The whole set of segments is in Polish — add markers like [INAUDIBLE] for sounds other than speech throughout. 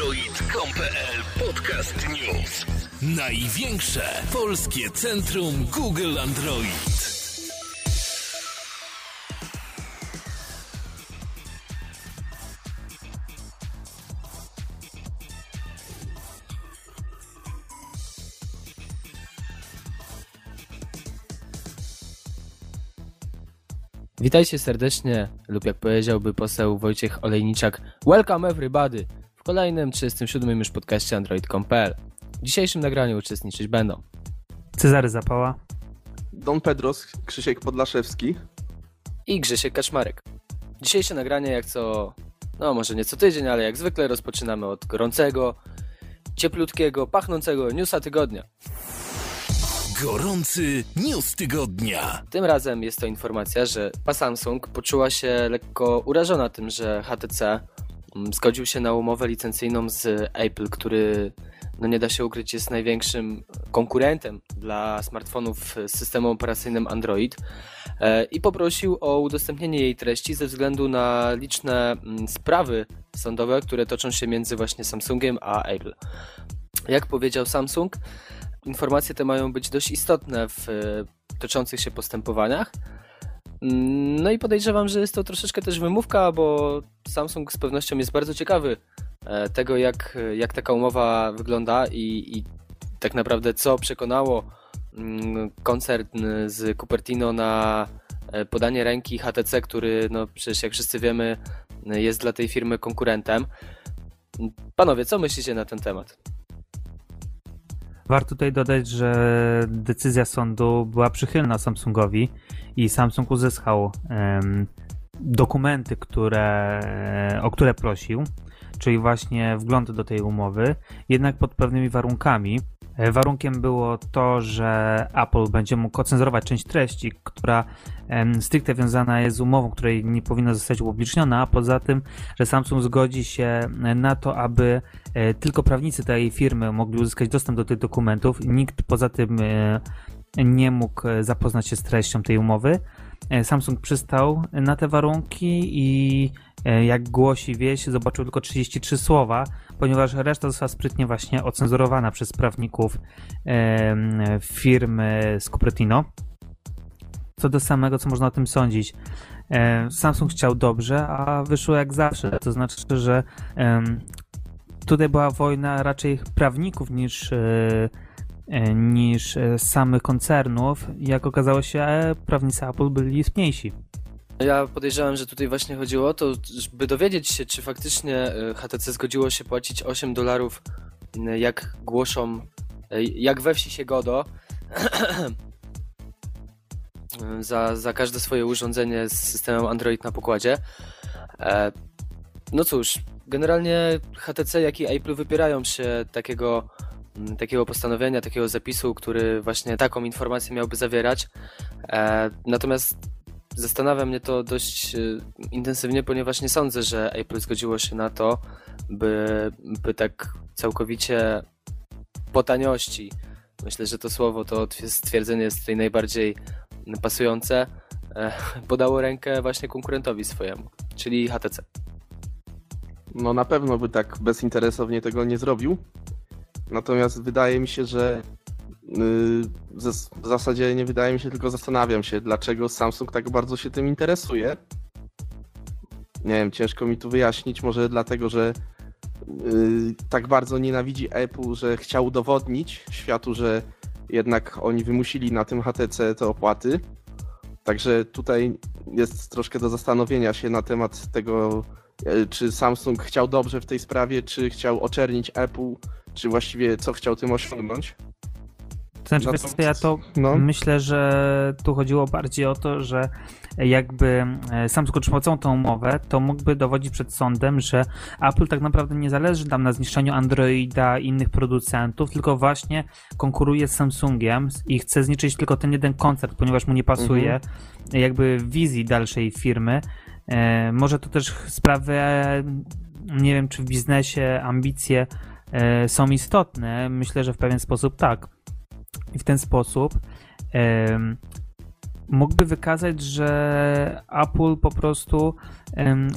Android.com.pl Podcast News. Największe polskie centrum Google Android. Witajcie serdecznie, lub jak powiedziałby poseł Wojciech Olejniczak, welcome everybody kolejnym 37 już podcaście Android.com.pl. W dzisiejszym nagraniu uczestniczyć będą Cezary Zapała, Don Pedros, Krzysiek Podlaszewski. i Grzesiek Kaczmarek. Dzisiejsze nagranie jak co, no może nie co tydzień, ale jak zwykle rozpoczynamy od gorącego, cieplutkiego, pachnącego newsa tygodnia. Gorący news tygodnia. Tym razem jest to informacja, że Samsung poczuła się lekko urażona tym, że HTC zgodził się na umowę licencyjną z Apple, który no nie da się ukryć jest największym konkurentem dla smartfonów z systemem operacyjnym Android e, i poprosił o udostępnienie jej treści ze względu na liczne mm, sprawy sądowe, które toczą się między właśnie Samsungiem a Apple. Jak powiedział Samsung, informacje te mają być dość istotne w e, toczących się postępowaniach. No i podejrzewam, że jest to troszeczkę też wymówka, bo Samsung z pewnością jest bardzo ciekawy e, tego, jak, jak taka umowa wygląda i, i tak naprawdę co przekonało mm, koncern z Cupertino na e, podanie ręki HTC, który no przecież jak wszyscy wiemy jest dla tej firmy konkurentem. Panowie, co myślicie na ten temat? Warto tutaj dodać, że decyzja sądu była przychylna Samsungowi i Samsung uzyskał em, dokumenty, które, o które prosił, czyli właśnie wgląd do tej umowy, jednak pod pewnymi warunkami. E, Warunkiem było to, że Apple będzie mógł ocenzurować część treści, która stricte wiązana jest z umową, której nie powinna zostać upubliczniona, a poza tym, że Samsung zgodzi się na to, aby e, tylko prawnicy tej firmy mogli uzyskać dostęp do tych dokumentów. Nikt poza tym e, nie mógł e, zapoznać się z treścią tej umowy. E, Samsung przystał na te warunki i e, jak głosi wieś, zobaczył tylko 33 słowa, ponieważ reszta została sprytnie właśnie ocenzurowana przez prawników firmy z Cupertino. Co do samego, co można o tym sądzić. E, Samsung chciał dobrze, a wyszło jak zawsze. To znaczy, że tutaj była wojna raczej prawników niż, e, e, niż e, samych koncernów. Jak okazało się, e, prawnicy Apple byli spniejsi. Ja podejrzewam, że tutaj właśnie chodziło o to, żeby dowiedzieć się, czy faktycznie y, HTC zgodziło się płacić 8 dolarów, y, jak głoszą, y, jak we wsi się godo, [CLEARS THROAT] za, za każde swoje urządzenie z systemem Android na pokładzie. E, No cóż, generalnie HTC jak i Apple wypierają się takiego, mm, takiego postanowienia, takiego zapisu, który właśnie taką informację miałby zawierać. E, Natomiast Zastanawia mnie to dość y, intensywnie, ponieważ nie sądzę, że Apple zgodziło się na to, by, by tak całkowicie po taniości, myślę, że to słowo, to stwierdzenie jest tutaj najbardziej pasujące, e, [LAUGHS] podało rękę właśnie konkurentowi swojemu, czyli HTC. No na pewno by tak bezinteresownie tego nie zrobił. Natomiast wydaje mi się, że w zasadzie nie wydaje mi się, tylko zastanawiam się, dlaczego Samsung tak bardzo się tym interesuje. Nie wiem, ciężko mi tu wyjaśnić, może dlatego, że yy, tak bardzo nienawidzi Apple, że chciał udowodnić światu, że jednak oni wymusili na tym HTC te opłaty. Także tutaj jest troszkę do zastanowienia się na temat tego, e, czy Samsung chciał dobrze w tej sprawie, czy chciał oczernić Apple, czy właściwie co chciał tym osiągnąć. Znaczy, No co, ja to No. myślę, że tu chodziło bardziej o to, że jakby e, Samsung otrzymał całą tą umowę, to mógłby dowodzić przed sądem, że Apple tak naprawdę nie zależy tam na zniszczeniu Androida i innych producentów, tylko właśnie konkuruje z Samsungiem i chce zniszczyć tylko ten jeden koncert, ponieważ mu nie pasuje jakby wizji dalszej firmy. E, może to też sprawy, nie wiem, czy w biznesie ambicje e, są istotne. Myślę, że w pewien sposób tak. I w ten sposób mógłby wykazać, że Apple po prostu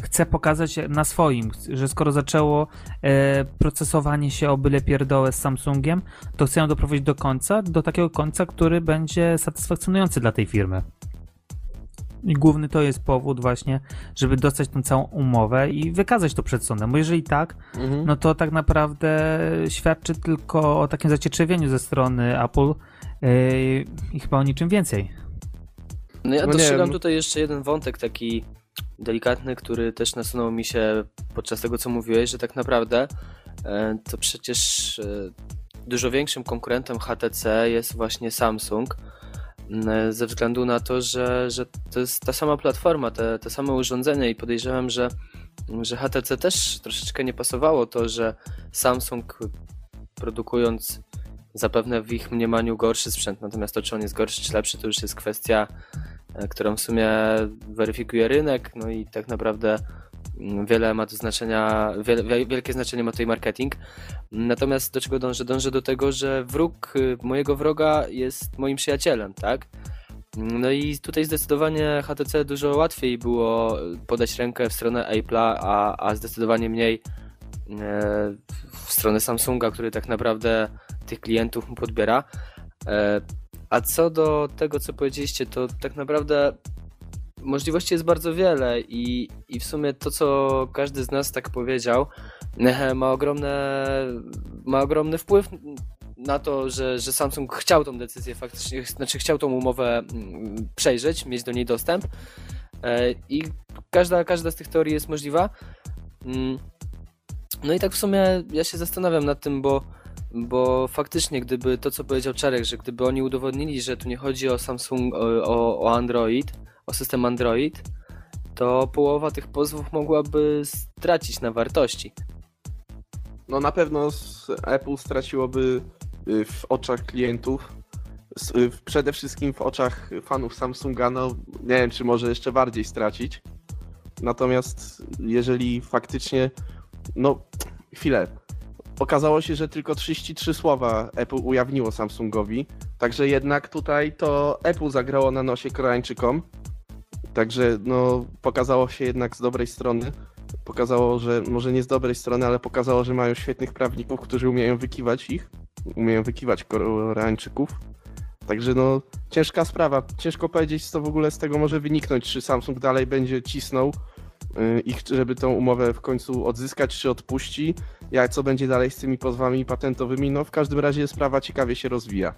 chce pokazać na swoim, że skoro zaczęło e, procesowanie się o byle pierdołę z Samsungiem, to chcą doprowadzić do końca, do takiego końca, który będzie satysfakcjonujący dla tej firmy. I główny to jest powód właśnie, żeby dostać tą całą umowę i wykazać to przed sądem, bo jeżeli tak, mhm. no to tak naprawdę świadczy tylko o takim zacietrzewieniu ze strony Apple yy, i chyba o niczym więcej. No ja no dostrzegam tutaj jeszcze jeden wątek taki delikatny, który też nasunął mi się podczas tego, co mówiłeś, że tak naprawdę e, to przecież e, dużo większym konkurentem HTC jest właśnie Samsung, ze względu na to, że, że to jest ta sama platforma, te, te same urządzenia i podejrzewam, że, że HTC też troszeczkę nie pasowało to, że Samsung produkując zapewne w ich mniemaniu gorszy sprzęt, natomiast to czy on jest gorszy czy lepszy to już jest kwestia, e, którą w sumie weryfikuje rynek, no i tak naprawdę mm, wiele ma to znaczenia, wielkie znaczenie ma tutaj marketing. Natomiast do czego dążę? Dążę do tego, że wróg y, mojego wroga jest moim przyjacielem, tak? No i tutaj zdecydowanie HTC dużo łatwiej było podać rękę w stronę Apple'a, a, a zdecydowanie mniej e, w stronę Samsunga, który tak naprawdę tych klientów mu podbiera. E, a co do tego, co powiedzieliście, to tak naprawdę możliwości jest bardzo wiele i, i w sumie to, co każdy z nas tak powiedział, ma, ogromne, ma ogromny wpływ na to, że, że Samsung chciał tą decyzję faktycznie, znaczy chciał tą umowę mm, przejrzeć, mieć do niej dostęp e, i każda, każda z tych teorii jest możliwa. Mm. No i tak w sumie ja się zastanawiam nad tym, bo, bo faktycznie gdyby to, co powiedział Czarek, że gdyby oni udowodnili, że tu nie chodzi o Samsung, o, o Android, o system Android, to połowa tych pozwów mogłaby stracić na wartości. No na pewno Apple straciłoby y, w oczach klientów, y, przede wszystkim w oczach fanów Samsunga, no nie wiem, czy może jeszcze bardziej stracić. Natomiast jeżeli faktycznie, no chwilę, okazało się, że tylko 33 słowa Apple ujawniło Samsungowi, także jednak tutaj to Apple zagrało na nosie Koreańczykom, Także no, pokazało się jednak z dobrej strony. Pokazało, że może nie z dobrej strony, ale pokazało, że mają świetnych prawników, którzy umieją wykiwać ich, umieją wykiwać Koreańczyków. Także no, ciężka sprawa. Ciężko powiedzieć, co w ogóle z tego może wyniknąć. Czy Samsung dalej będzie cisnął yy, ich, żeby tą umowę w końcu odzyskać, czy odpuści. Jak co będzie dalej z tymi pozwami patentowymi? No, w każdym razie sprawa ciekawie się rozwija.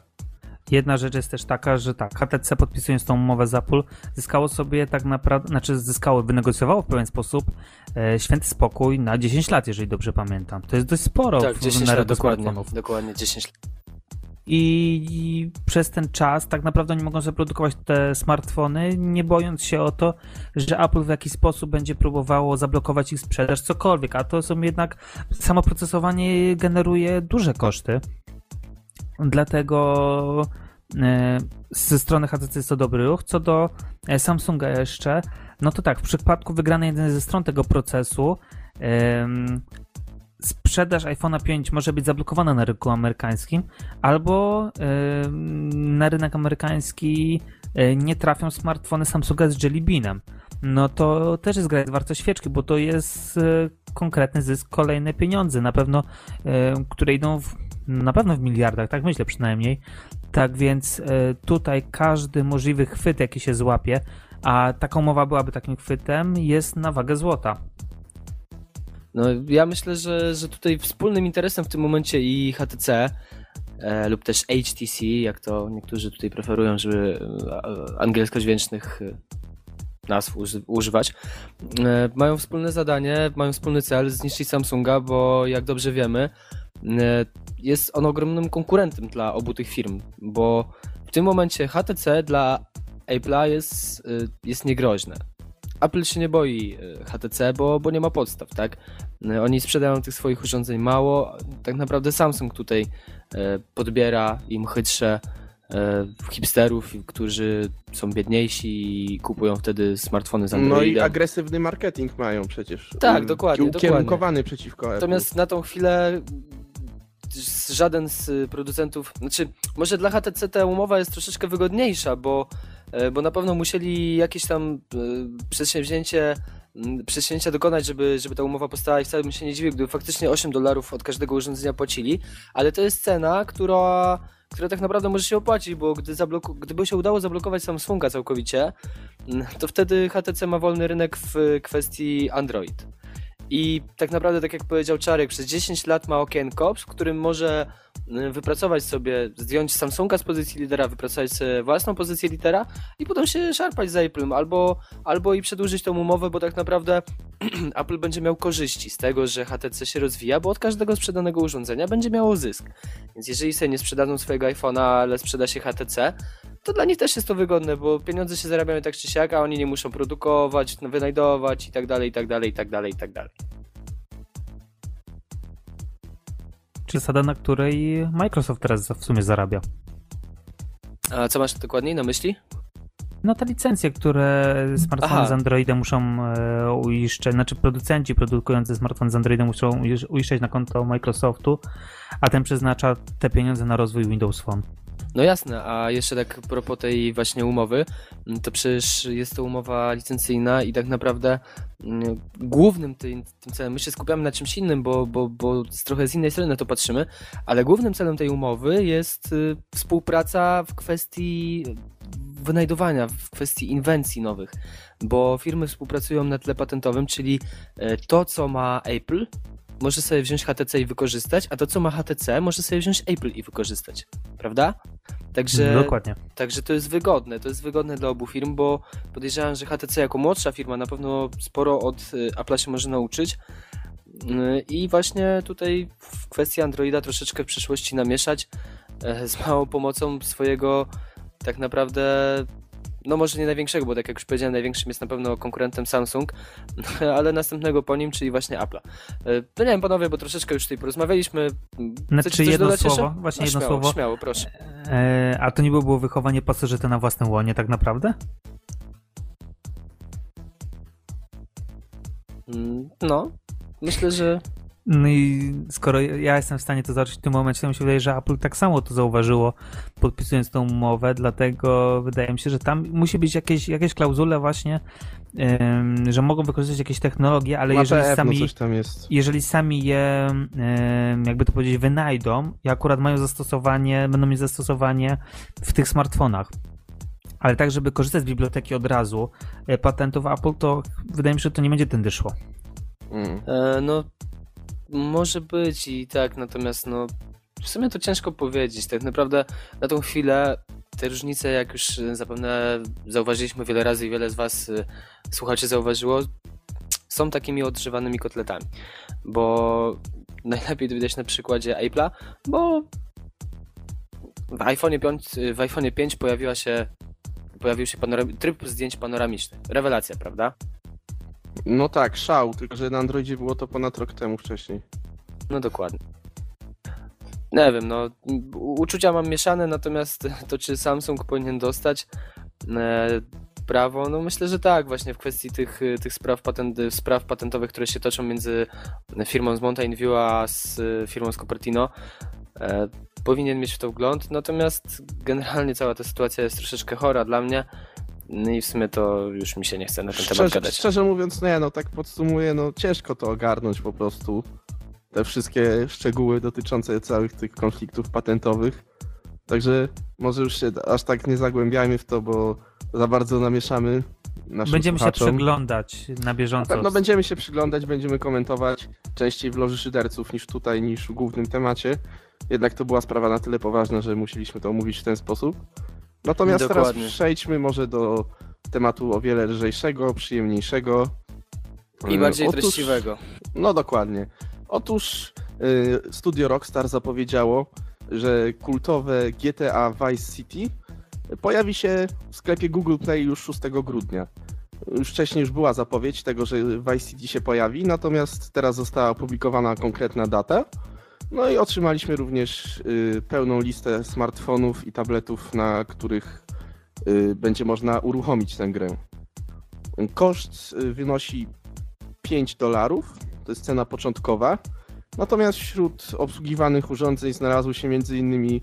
Jedna rzecz jest też taka, że tak, HTC podpisując tą umowę z Apple zyskało sobie tak naprawdę, znaczy zyskało, wynegocjowało w pewien sposób e, święty spokój na 10 lat, jeżeli dobrze pamiętam. To jest dość sporo tak, 10 lat, dokładnie, dokładnie 10 lat. I, I, przez ten czas tak naprawdę oni mogą sobie produkować te smartfony, nie bojąc się o to, że Apple w jakiś sposób będzie próbowało zablokować ich sprzedaż, cokolwiek, a to są jednak samo procesowanie generuje duże koszty. Dlatego e, ze strony HTC jest to dobry ruch. Co do e, Samsunga jeszcze, no to tak, w przypadku wygranej jednej ze stron tego procesu sprzedaż iPhone'a 5 może być zablokowana na rynku amerykańskim, albo na rynek amerykański e, nie trafią smartfony Samsunga z Jelly Beanem. No to też jest gra warta świeczki, bo to jest konkretny zysk, kolejne pieniądze, na pewno, które idą w na pewno w miliardach, tak myślę przynajmniej. Tak więc e, tutaj każdy możliwy chwyt, jaki się złapie, a taką mowa byłaby takim chwytem, jest na wagę złota. No, ja myślę, że, że tutaj wspólnym interesem w tym momencie i HTC e, lub też HTC, jak to niektórzy tutaj preferują, żeby e, angielskojęzycznych e, nazw używać, e, mają wspólne zadanie, mają wspólny cel zniszczyć Samsunga, bo jak dobrze wiemy, jest on ogromnym konkurentem dla obu tych firm, bo w tym momencie HTC dla Apple'a jest, e, jest niegroźne. Apple się nie boi e, HTC, bo, bo nie ma podstaw, tak? Oni sprzedają tych swoich urządzeń mało, tak naprawdę Samsung tutaj podbiera im chytrze hipsterów, którzy są biedniejsi i kupują wtedy smartfony z Androidem. No i agresywny marketing mają przecież. Tak, dokładnie. Ukierunkowany dokładnie. przeciwko Apple. Natomiast na tą chwilę żaden z producentów, znaczy może dla HTC ta umowa jest troszeczkę wygodniejsza, bo e, bo na pewno musieli jakieś tam e, przedsięwzięcie przedsięwzięcia dokonać, żeby, żeby ta umowa powstała i wcale bym się nie dziwił, gdyby faktycznie 8 dolarów od każdego urządzenia płacili, ale to jest cena, która, która tak naprawdę może się opłacić, bo gdy zabloku, gdyby się udało zablokować Samsunga całkowicie, to wtedy HTC ma wolny rynek w kwestii Android. I tak naprawdę, tak jak powiedział Czarek, przez 10 lat ma okienko, w którym może y, wypracować sobie, zdjąć Samsunga z pozycji lidera, wypracować sobie własną pozycję lidera i potem się szarpać z Apple'em, albo, albo i przedłużyć tą umowę, bo tak naprawdę [CLEARS THROAT] Apple będzie miał korzyści z tego, że HTC się rozwija, bo od każdego sprzedanego urządzenia będzie miało zysk. Więc jeżeli sobie nie sprzedadzą swojego iPhone'a, ale sprzeda się HTC, to dla nich też jest to wygodne, bo pieniądze się zarabiają tak czy siak, a oni nie muszą produkować, wynajdować i tak dalej, i tak dalej, i tak dalej, i tak dalej. Czy zasada, na której Microsoft teraz w sumie zarabia? A co masz dokładniej na myśli? No te licencje, które smartfony Aha. z Androidem muszą e, uiszczać, znaczy producenci produkujący smartfony z Androidem muszą uisz- uiszczać na konto Microsoftu, a ten przeznacza te pieniądze na rozwój Windows Phone. No jasne, a jeszcze tak a propos tej właśnie umowy, mm, to przecież jest to umowa licencyjna i tak naprawdę mm, głównym tym, tym celem, my się skupiamy na czymś innym, bo, bo, bo trochę z innej strony na to patrzymy, ale głównym celem tej umowy jest y, współpraca w kwestii wynajdowania, w kwestii inwencji nowych, bo firmy współpracują na tle patentowym, czyli e, to, co ma Apple, może sobie wziąć HTC i wykorzystać, a to, co ma HTC, może sobie wziąć Apple i wykorzystać. Prawda? Także, Dokładnie. także to jest wygodne. To jest wygodne dla obu firm, bo podejrzewam, że HTC jako młodsza firma na pewno sporo od y, Apple'a się może nauczyć. Y, I właśnie tutaj w kwestii Androida troszeczkę w przyszłości namieszać e, z małą pomocą swojego tak naprawdę no może nie największego, bo tak jak już powiedziałem, największym jest na pewno konkurentem Samsung, [LAUGHS] ale następnego po nim, czyli właśnie Apple'a. E, No nie wiem, panowie, bo troszeczkę już tutaj porozmawialiśmy. Znaczy Chcecie jedno słowo, jeszcze? właśnie No, jedno śmiało, słowo. Śmiało, proszę. E, a to nie było wychowanie pasożyta na własnym łonie tak naprawdę? Mm, No, myślę, że No i skoro ja jestem w stanie to zobaczyć w tym momencie, to mi się wydaje, że Apple tak samo to zauważyło, podpisując tą umowę, dlatego wydaje mi się, że tam musi być jakieś, jakieś klauzule właśnie, że mogą wykorzystać jakieś technologie, ale jeżeli sami, coś tam jest. jeżeli sami je, jakby to powiedzieć, wynajdą i akurat mają zastosowanie, będą mieć zastosowanie w tych smartfonach, ale tak, żeby korzystać z biblioteki od razu e, patentów Apple, to wydaje mi się, że to nie będzie tędy szło. Mm. e, no może być i tak, natomiast no w sumie to ciężko powiedzieć. Tak naprawdę na tą chwilę te różnice, jak już e, zapewne zauważyliśmy wiele razy i wiele z was e, słuchaczy zauważyło, są takimi odżywanymi kotletami, bo [LAUGHS] najlepiej to widać na przykładzie Apple'a, bo w iPhone 5, w iPhone 5 pojawiła się pojawił się tryb zdjęć panoramicznych. Rewelacja, prawda? No tak, szał, tylko że na Androidzie było to ponad rok temu wcześniej. No dokładnie. Nie wiem, no uczucia mam mieszane, natomiast [LAUGHS] to czy Samsung powinien dostać e, prawo, no myślę, że tak, właśnie w kwestii tych, tych spraw, patent, spraw patentowych, które się toczą między firmą z Mountain View a z e, firmą z Cupertino. E, powinien mieć w to wgląd, natomiast generalnie cała ta sytuacja jest troszeczkę chora dla mnie. No i w sumie to już mi się nie chce na ten temat Szczerze, gadać. szczerze mówiąc, nie, no tak podsumuję, no ciężko to ogarnąć po prostu. Te wszystkie szczegóły dotyczące całych tych konfliktów patentowych. Także może już się aż tak nie zagłębiajmy w to, bo za bardzo namieszamy Będziemy się słuchaczom. przeglądać na Na bieżąco. pewno będziemy się przyglądać, będziemy komentować częściej w loży szyderców niż tutaj, niż w głównym temacie. Jednak to była sprawa na tyle poważna, że musieliśmy to omówić w ten sposób. Natomiast Dokładnie. teraz przejdźmy może do tematu o wiele lżejszego, przyjemniejszego. I E, bardziej otóż- treściwego. No dokładnie. Otóż y, studio Rockstar zapowiedziało, że kultowe GTA Vice City pojawi się w sklepie Google Play już 6 grudnia. Już wcześniej już była zapowiedź tego, że Vice City się pojawi, natomiast teraz została opublikowana konkretna data. No i otrzymaliśmy również y, pełną listę smartfonów i tabletów, na których y, będzie można uruchomić tę grę. Koszt y, wynosi 5 dolarów, to jest cena początkowa. Natomiast wśród obsługiwanych urządzeń znalazły się m.in.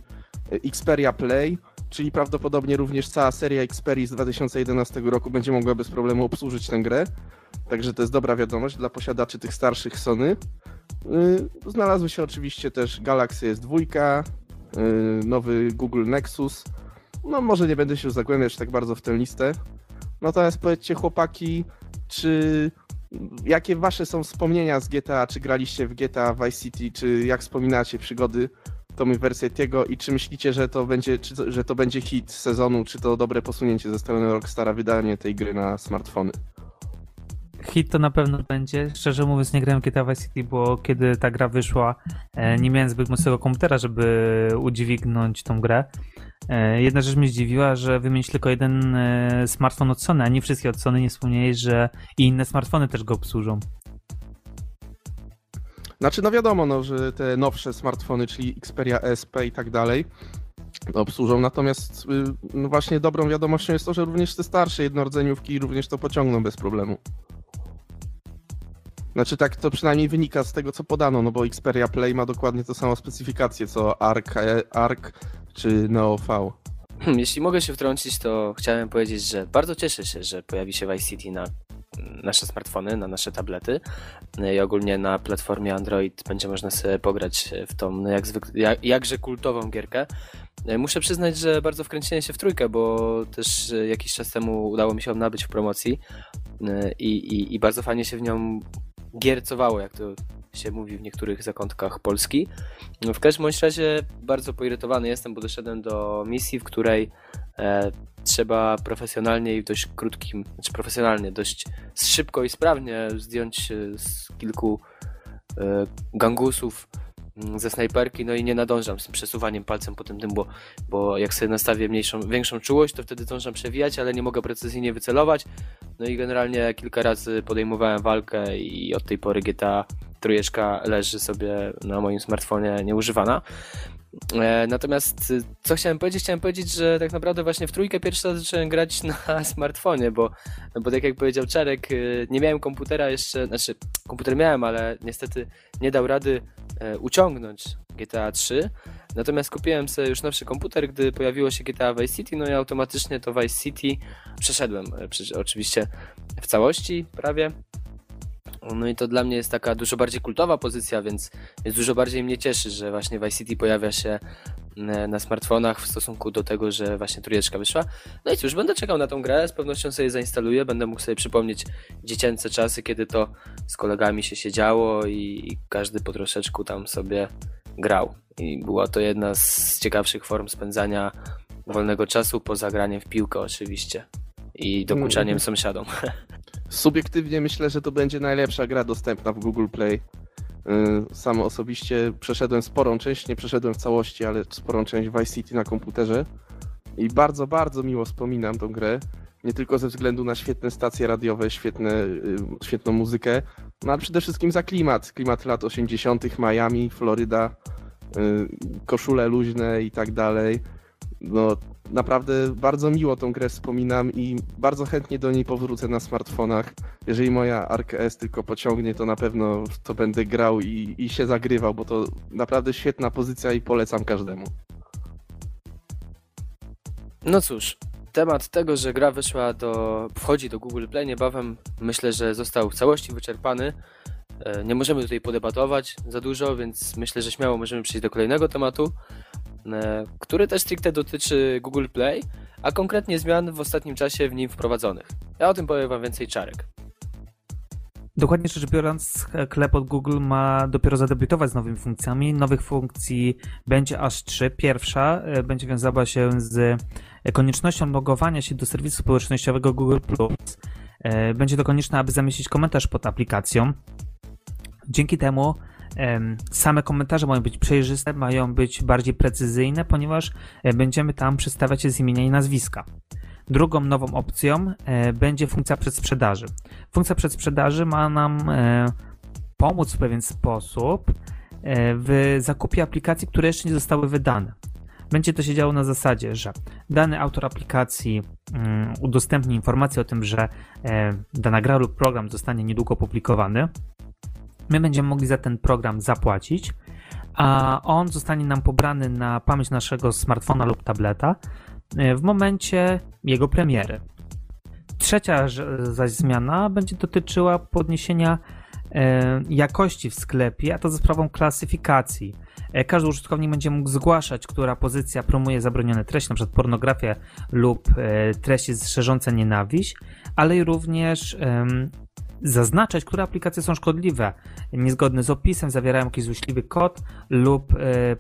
Xperia Play, czyli prawdopodobnie również cała seria Xperia z 2011 roku będzie mogła bez problemu obsłużyć tę grę. Także to jest dobra wiadomość dla posiadaczy tych starszych Sony. Y, znalazły się oczywiście też Galaxy S2, y, nowy Google Nexus. No może nie będę się już zagłębiać tak bardzo w tę listę. Natomiast powiedzcie chłopaki, czy jakie wasze są wspomnienia z GTA? Czy graliście w GTA Vice City? Czy jak wspominacie przygody wersję tego i czy myślicie, że to będzie, czy, że to będzie hit sezonu, czy to dobre posunięcie ze strony Rockstara wydanie tej gry na smartfony? Hit to na pewno będzie. Szczerze mówiąc, nie grałem GTA Vice City, bo kiedy ta gra wyszła, e, nie miałem zbyt mocnego komputera, żeby udźwignąć tą grę. E, jedna rzecz mnie zdziwiła, że wymienić tylko jeden e, smartfon od Sony, a nie wszystkie od Sony. Nie wspomniałeś, że i inne smartfony też go obsłużą. Znaczy, no wiadomo, no, że te nowsze smartfony, czyli Xperia SP i tak dalej, obsłużą. Natomiast y, no właśnie dobrą wiadomością jest to, że również te starsze jednorodzenioówki również to pociągną bez problemu. Znaczy tak to przynajmniej wynika z tego, co podano, no bo Xperia Play ma dokładnie to samo specyfikację, co Arc, Arc czy Neo V. Hmm, jeśli mogę się wtrącić, to chciałem powiedzieć, że bardzo cieszę się, że pojawi się Vice City na nasze smartfony, na nasze tablety i ogólnie na platformie Android będzie można sobie pograć w tą no jak zwykle, jak, jakże kultową gierkę. Muszę przyznać, że bardzo wkręciłem się w trójkę, bo też jakiś czas temu udało mi się ją nabyć w promocji i, i, i bardzo fajnie się w nią giercowało, jak to się mówi w niektórych zakątkach Polski. No, w każdym razie bardzo poirytowany jestem, bo doszedłem do misji, w której e, trzeba profesjonalnie i w dość krótkim, znaczy profesjonalnie, dość szybko i sprawnie zdjąć z kilku e, gangusów ze snajperki, no i nie nadążam z przesuwaniem palcem po tym tym, bo, bo jak sobie nastawię mniejszą, większą czułość, to wtedy zdążam przewijać, ale nie mogę precyzyjnie wycelować. No i generalnie kilka razy podejmowałem walkę i od tej pory GTA trójeczka leży sobie na moim smartfonie nieużywana. E, natomiast y, co chciałem powiedzieć? Chciałem powiedzieć, że tak naprawdę właśnie w trójkę pierwszy raz zacząłem grać na [LAUGHS] smartfonie, bo, no bo tak jak powiedział Czarek, y, nie miałem komputera jeszcze, znaczy komputer miałem, ale niestety nie dał rady e, uciągnąć GTA 3. Natomiast kupiłem sobie już nowszy komputer, gdy pojawiło się GTA Vice City, no i automatycznie to Vice City przeszedłem, e, oczywiście w całości prawie. No i to dla mnie jest taka dużo bardziej kultowa pozycja, więc, więc dużo bardziej mnie cieszy, że właśnie Vice City pojawia się e, na smartfonach w stosunku do tego, że właśnie trójeczka wyszła. No i cóż, będę czekał na tą grę, z pewnością sobie zainstaluję, będę mógł sobie przypomnieć dziecięce czasy, kiedy to z kolegami się siedziało i każdy po troszeczku tam sobie grał. I była to jedna z ciekawszych form spędzania wolnego czasu, poza graniem w piłkę oczywiście i dokuczaniem no, sąsiadom. [LAUGHS] Subiektywnie myślę, że to będzie najlepsza gra dostępna w Google Play. Y, sam osobiście przeszedłem sporą część, nie przeszedłem w całości, ale sporą część Vice City na komputerze i bardzo, bardzo miło wspominam tą grę. Nie tylko ze względu na świetne stacje radiowe, świetne, y, świetną muzykę, no ale przede wszystkim za klimat. Klimat lat 80., Miami, Floryda, y, koszule luźne i tak dalej. No, naprawdę bardzo miło tą grę wspominam i bardzo chętnie do niej powrócę na smartfonach. Jeżeli moja Arc S tylko pociągnie, to na pewno to będę grał i, i się zagrywał, bo to naprawdę świetna pozycja i polecam każdemu. No cóż, temat tego, że gra wyszła do, wchodzi do Google Play niebawem, myślę, że został w całości wyczerpany. E, nie możemy tutaj podebatować za dużo, więc myślę, że śmiało możemy przejść do kolejnego tematu. E, który też stricte dotyczy Google Play, a konkretnie zmian w ostatnim czasie w nim wprowadzonych. Ja o tym powiem Wam więcej czarek. Dokładnie rzecz biorąc, sklep od Google ma dopiero zadebiutować z nowymi funkcjami. Nowych funkcji będzie aż trzy. Pierwsza e, będzie wiązała się z koniecznością logowania się do serwisu społecznościowego Google+. E, będzie to konieczne, aby zamieścić komentarz pod aplikacją. Dzięki temu Same komentarze mają być przejrzyste, mają być bardziej precyzyjne, ponieważ e, będziemy tam przedstawiać je z imienia i nazwiska. Drugą nową opcją e, będzie funkcja przedsprzedaży. Funkcja przedsprzedaży ma nam e, pomóc w pewien sposób w zakupie aplikacji, które jeszcze nie zostały wydane. Będzie to się działo na zasadzie, że dany autor aplikacji mm, udostępni informację o tym, że dana gra lub program zostanie niedługo opublikowany. My będziemy mogli za ten program zapłacić, a on zostanie nam pobrany na pamięć naszego smartfona lub tableta. e, w momencie jego premiery. Trzecia zaś zmiana będzie dotyczyła podniesienia e, jakości w sklepie, a to za sprawą klasyfikacji. E, każdy użytkownik będzie mógł zgłaszać, która pozycja promuje zabronione treści, np. pornografię lub treści szerzące nienawiść, ale również zaznaczać, które aplikacje są szkodliwe, niezgodne z opisem, zawierają jakiś złośliwy kod lub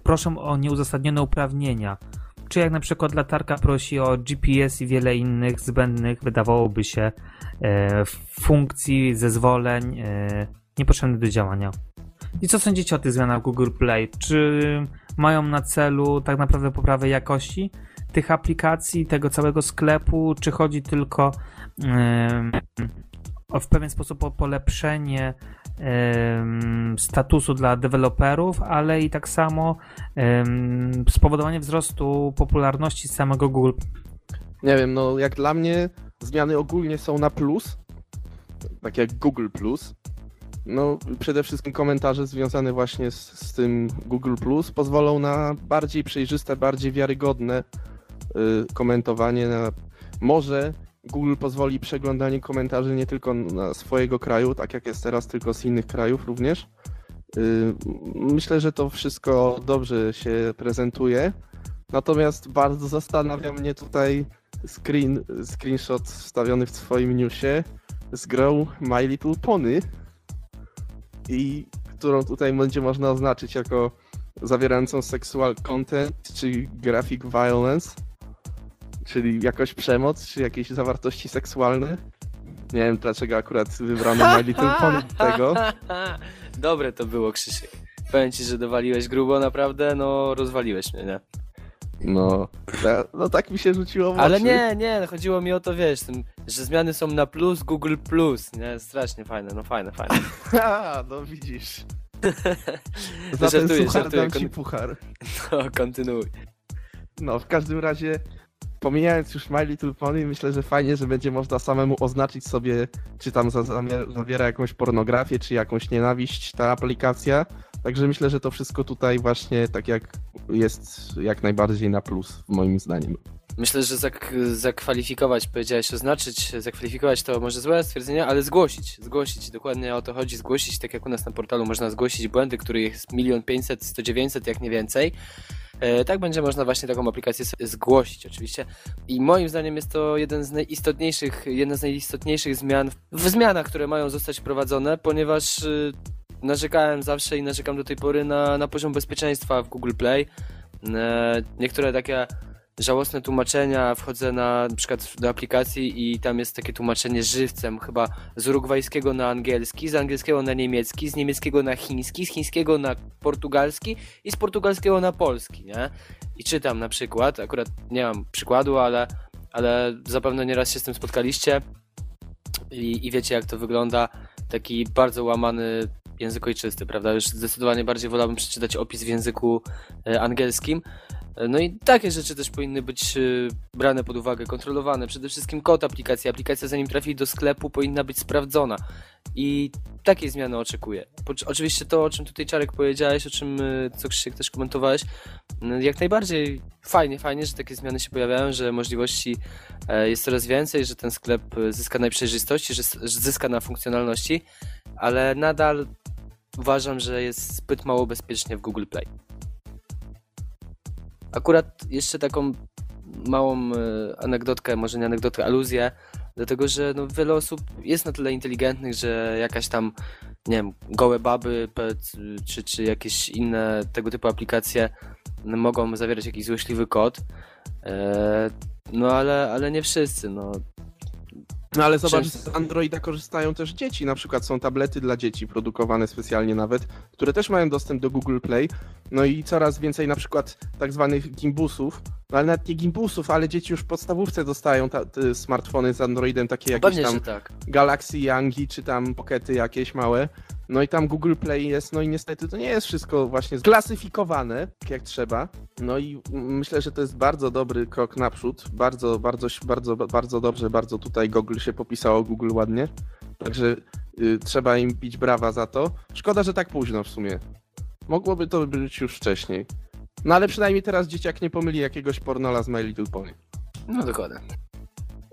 proszą o nieuzasadnione uprawnienia czy jak na przykład latarka prosi o GPS i wiele innych zbędnych, wydawałoby się, e, funkcji, zezwoleń e, niepotrzebnych do działania. I co sądzicie o tych zmianach Google Play? Czy mają na celu tak naprawdę poprawę jakości tych aplikacji, tego całego sklepu, czy chodzi tylko e, o w pewien sposób polepszenie statusu dla deweloperów, ale i tak samo spowodowanie wzrostu popularności samego Google. Nie wiem, no jak dla mnie zmiany ogólnie są na plus, tak jak Google Plus. No, przede wszystkim komentarze związane właśnie z, z tym Google Plus pozwolą na bardziej przejrzyste, bardziej wiarygodne y, komentowanie. Na, może Google pozwoli przeglądanie komentarzy nie tylko na swojego kraju, tak jak jest teraz, tylko z innych krajów również. Y, myślę, że to wszystko dobrze się prezentuje. Natomiast bardzo zastanawia mnie tutaj screen, screenshot wstawiony w swoim newsie z grą My Little Pony i którą tutaj będzie można oznaczyć jako zawierającą sexual content czy graphic violence. Czyli jakoś przemoc, czy jakieś zawartości seksualne? Nie wiem dlaczego akurat wybrano My Little [LAUGHS] Pony tego. Dobre to było, Krzysiek. Powiem ci, że dowaliłeś grubo, naprawdę, no rozwaliłeś mnie, nie? No, no tak mi się rzuciło w Ale nie, nie, chodziło mi o to, wiesz, tym, że zmiany są na plus, Google plus, nie? Strasznie fajne, no fajne, fajne. [LAUGHS] A, no widzisz. [LAUGHS] Za ten żartuję, suchar żartuję, dam ci puchar. No, kontynuuj. No, w każdym razie pomijając już My Little Pony, myślę, że fajnie, że będzie można samemu oznaczyć sobie, czy tam zawiera jakąś pornografię, czy jakąś nienawiść ta aplikacja. Także myślę, że to wszystko tutaj właśnie tak jak jest jak najbardziej na plus, moim zdaniem. Myślę, że zak zakwalifikować, powiedziałeś oznaczyć, zakwalifikować to może złe stwierdzenie, ale zgłosić, zgłosić, dokładnie o to chodzi, zgłosić, tak jak u nas na portalu można zgłosić błędy, których jest milion pięćset, sto dziewięćset, jak nie więcej. E, tak będzie można właśnie taką aplikację zgłosić oczywiście. I moim zdaniem jest to jeden z najistotniejszych, jedna z najistotniejszych zmian w zmianach, które mają zostać wprowadzone, ponieważ y, narzekałem zawsze i narzekam do tej pory na, na poziom bezpieczeństwa w Google Play. E, niektóre takie żałosne tłumaczenia, wchodzę na, na przykład do aplikacji i tam jest takie tłumaczenie żywcem, chyba z urugwajskiego na angielski, z angielskiego na niemiecki, z niemieckiego na chiński, z chińskiego na portugalski i z portugalskiego na polski, nie? I czytam na przykład, akurat nie mam przykładu, ale, ale zapewne nieraz się z tym spotkaliście i, i wiecie jak to wygląda, taki bardzo łamany język ojczysty, prawda? Już zdecydowanie bardziej wolałbym przeczytać opis w języku e, angielskim, no i takie rzeczy też powinny być y, brane pod uwagę, kontrolowane. Przede wszystkim kod aplikacji. Aplikacja zanim trafi do sklepu powinna być sprawdzona. I takiej zmiany oczekuję. Oczywiście to, o czym tutaj Czarek powiedziałeś, o czym y, co Krzysiek też komentowałeś, jak najbardziej fajnie, fajnie, że takie zmiany się pojawiają, że możliwości e, jest coraz więcej, że ten sklep zyska na przejrzystości, że zyska na funkcjonalności, ale nadal uważam, że jest zbyt mało bezpiecznie w Google Play. Akurat jeszcze taką małą e, anegdotkę, może nie anegdotkę, aluzję, dlatego że no, wiele osób jest na tyle inteligentnych, że jakaś tam, nie wiem, gołe baby czy, czy jakieś inne tego typu aplikacje mogą zawierać jakiś złośliwy kod. E, no ale, ale nie wszyscy, no. No ale zobacz, z Androida korzystają też dzieci. Na przykład są tablety dla dzieci produkowane specjalnie nawet, które też mają dostęp do Google Play. No i coraz więcej na przykład tak zwanych gimbusów, no ale nawet nie gimbusów, ale dzieci już w podstawówce dostają ta, smartfony z Androidem, takie jakieś Pewnie, tam tak. Galaxy Youngi, czy tam Pockety jakieś małe. No i tam Google Play jest, no i niestety to nie jest wszystko właśnie sklasyfikowane jak trzeba. No i myślę, że to jest bardzo dobry krok naprzód. Bardzo, bardzo, bardzo, bardzo dobrze, bardzo tutaj Google się popisało, Google ładnie. Także y, trzeba im bić brawa za to. Szkoda, że tak późno w sumie. Mogłoby to być już wcześniej. No ale przynajmniej teraz dzieciak nie pomyli jakiegoś pornola z My Little Pony. No dokładnie.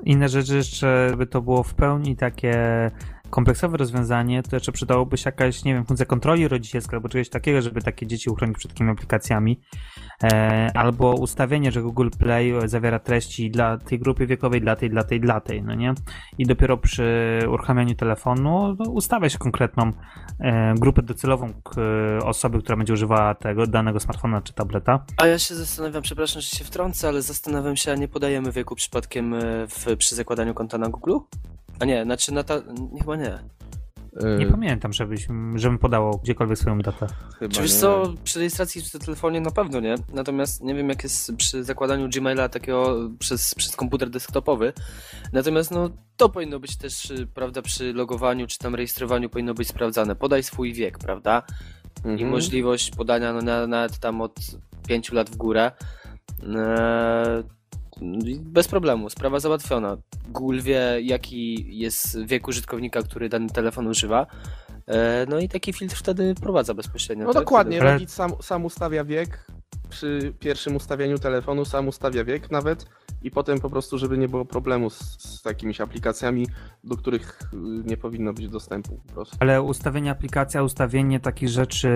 Inne rzeczy jeszcze, żeby to było w pełni takie kompleksowe rozwiązanie, to jeszcze przydałoby się jakaś, nie wiem, funkcja kontroli rodzicielska albo czegoś takiego, żeby takie dzieci uchronić przed takimi aplikacjami. E, albo ustawienie, że Google Play zawiera treści dla tej grupy wiekowej, dla tej, dla tej, dla tej, no nie? I dopiero przy uruchamianiu telefonu no, ustawia się konkretną e, grupę docelową k, osoby, która będzie używała tego danego smartfona czy tableta. A ja się zastanawiam, przepraszam, że się wtrącę, ale zastanawiam się, a nie podajemy wieku przypadkiem e, w, przy zakładaniu konta na Google? A nie, znaczy na ta... nie, chyba nie. Nie pamiętam, żebyś, żebym podało gdziekolwiek swoją datę. Chyba Czy wiesz nie. co, przy rejestracji w telefonie na pewno nie, natomiast nie wiem jak jest przy zakładaniu Gmaila takiego przez, przez komputer desktopowy, natomiast no to powinno być też, y, prawda, przy logowaniu czy tam rejestrowaniu powinno być sprawdzane. Podaj swój wiek, prawda, i Mhm. możliwość podania no, na- nawet tam od 5 lat w górę. Eee, i bez problemu, sprawa załatwiona. Google wie, jaki jest wiek użytkownika, który dany telefon używa. Eee, No i taki filtr wtedy prowadza bezpośrednio. No tak? dokładnie, rodzic sam, sam ustawia wiek, przy pierwszym ustawieniu telefonu sam ustawia wiek nawet i potem po prostu, żeby nie było problemu z, z aplikacjami, do których y, nie powinno być dostępu po prostu. Ale ustawienie aplikacja, ustawienie takich rzeczy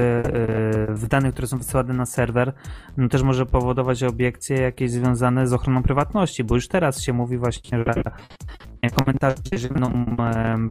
yy, w danych, które są wysyłane na serwer, no też może powodować obiekcje jakieś związane z ochroną prywatności, bo już teraz się mówi właśnie, że komentarze, że będą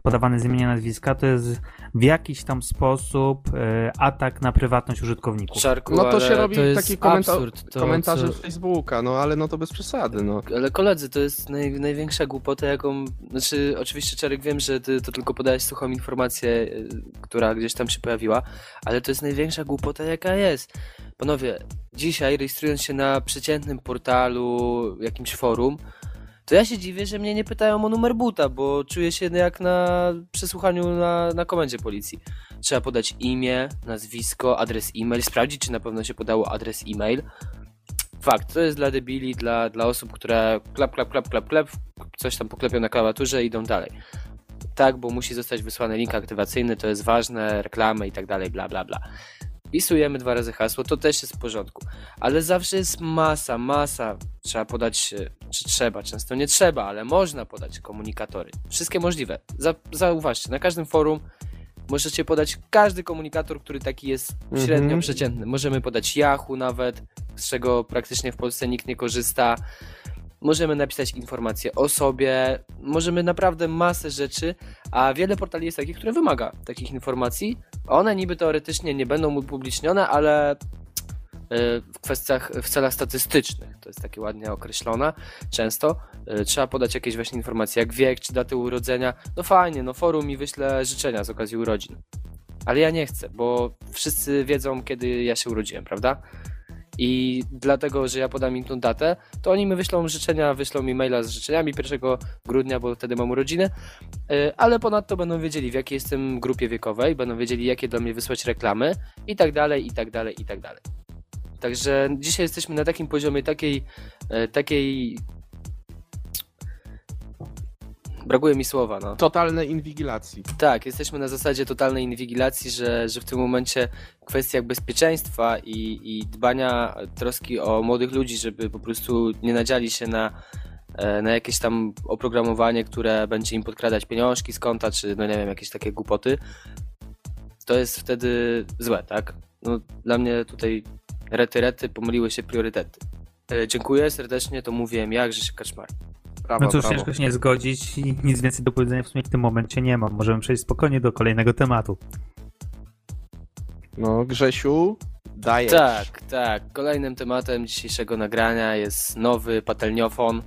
podawane z imienia nazwiska, to jest w jakiś tam sposób e, atak na prywatność użytkowników. Szarku, No to się robi to jest taki komenta- absurd. To, Komentarze co- z Facebooka, no ale no to bez przesady, no. Ale koledzy, to jest naj, największa głupota, jaką. Znaczy, oczywiście, Czarek, wiem, że ty to tylko podałeś suchą informację, y, która gdzieś tam się pojawiła, ale to jest największa głupota, jaka jest. Panowie, dzisiaj rejestrując się na przeciętnym portalu, jakimś forum, to ja się dziwię, że mnie nie pytają o numer buta, bo czuję się jak na przesłuchaniu na, na komendzie policji. Trzeba podać imię, nazwisko, adres e-mail, sprawdzić, czy na pewno się podało adres e-mail. Fakt, to jest dla debili, dla, dla osób, które klap, klap, klap, klap, klap, coś tam poklepią na klawiaturze i idą dalej. Tak, bo musi zostać wysłany link aktywacyjny, to jest ważne, reklamy i tak dalej, bla, bla, bla. Wpisujemy dwa razy hasło, to też jest w porządku. Ale zawsze jest masa, masa. Trzeba podać, e, czy trzeba, często nie trzeba, ale można podać komunikatory. Wszystkie możliwe. Za, zauważcie, na każdym forum możecie podać każdy komunikator, który taki jest średnio Mhm. przeciętny. Możemy podać Yahoo nawet, z czego praktycznie w Polsce nikt nie korzysta. Możemy napisać informacje o sobie, możemy naprawdę masę rzeczy, a wiele portali jest takich, które wymaga takich informacji. One niby teoretycznie nie będą upublicznione, ale e, w kwestiach, w celach statystycznych, to jest takie ładnie określone, często e, trzeba podać jakieś właśnie informacje, jak wiek, czy daty urodzenia. No fajnie, no forum mi wyśle życzenia z okazji urodzin. Ale ja nie chcę, bo wszyscy wiedzą, kiedy ja się urodziłem, prawda? I dlatego, że ja podam im tą datę, to oni mi wyślą życzenia, wyślą mi maila z życzeniami 1 grudnia, bo wtedy mam urodziny, Yy, ale ponadto będą wiedzieli, w jakiej jestem grupie wiekowej, będą wiedzieli, jakie do mnie wysłać reklamy i tak dalej, i tak dalej, i tak dalej. Także dzisiaj jesteśmy na takim poziomie takiej, e, takiej... Brakuje mi słowa, no. Totalnej inwigilacji. Tak, jesteśmy na zasadzie totalnej inwigilacji, że, że w tym momencie w kwestiach bezpieczeństwa i, i dbania, troski o młodych ludzi, żeby po prostu nie nadziali się na, e, na jakieś tam oprogramowanie, które będzie im podkradać pieniążki z konta, czy no nie wiem, jakieś takie głupoty, to jest wtedy złe, tak? No, dla mnie tutaj rety, rety, pomyliły się priorytety. E, Dziękuję serdecznie, to mówiłem ja, Grzesiek Kaczmar. Brawo, No cóż, brawo. ciężko się nie zgodzić i nic więcej do powiedzenia w sumie w tym momencie nie mam. Możemy przejść spokojnie do kolejnego tematu. No, Grzesiu, dajesz. Tak, tak. Kolejnym tematem dzisiejszego nagrania jest nowy patelniofon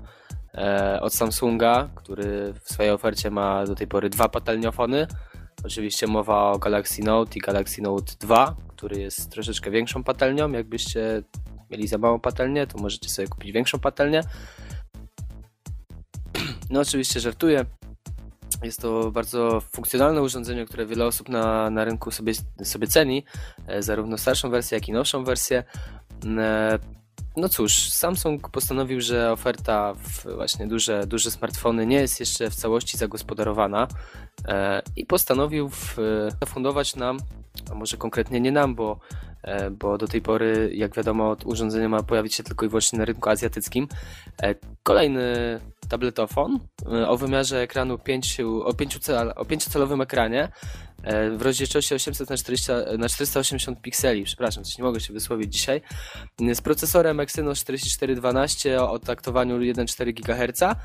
e, od Samsunga, który w swojej ofercie ma do tej pory dwa patelniofony. Oczywiście mowa o Galaxy Note i Galaxy Note 2, który jest troszeczkę większą patelnią. Jakbyście mieli za małą patelnię, to możecie sobie kupić większą patelnię. No oczywiście żartuję. Jest to bardzo funkcjonalne urządzenie, które wiele osób na, na rynku sobie, sobie ceni, e, zarówno starszą wersję, jak i nowszą wersję. E, No cóż, Samsung postanowił, że oferta w właśnie duże, duże smartfony nie jest jeszcze w całości zagospodarowana e, i postanowił zafundować nam, a może konkretnie nie nam, bo bo do tej pory, jak wiadomo, urządzenie ma pojawić się tylko i wyłącznie na rynku azjatyckim. E, kolejny tabletofon e, o wymiarze ekranu 5, o 5 cel, o 5-calowym ekranie w rozdzielczości 800 na, 40, na 480 pikseli, przepraszam, coś nie mogę się wysłowić dzisiaj, z procesorem Exynos 4412 o taktowaniu 1,4 GHz,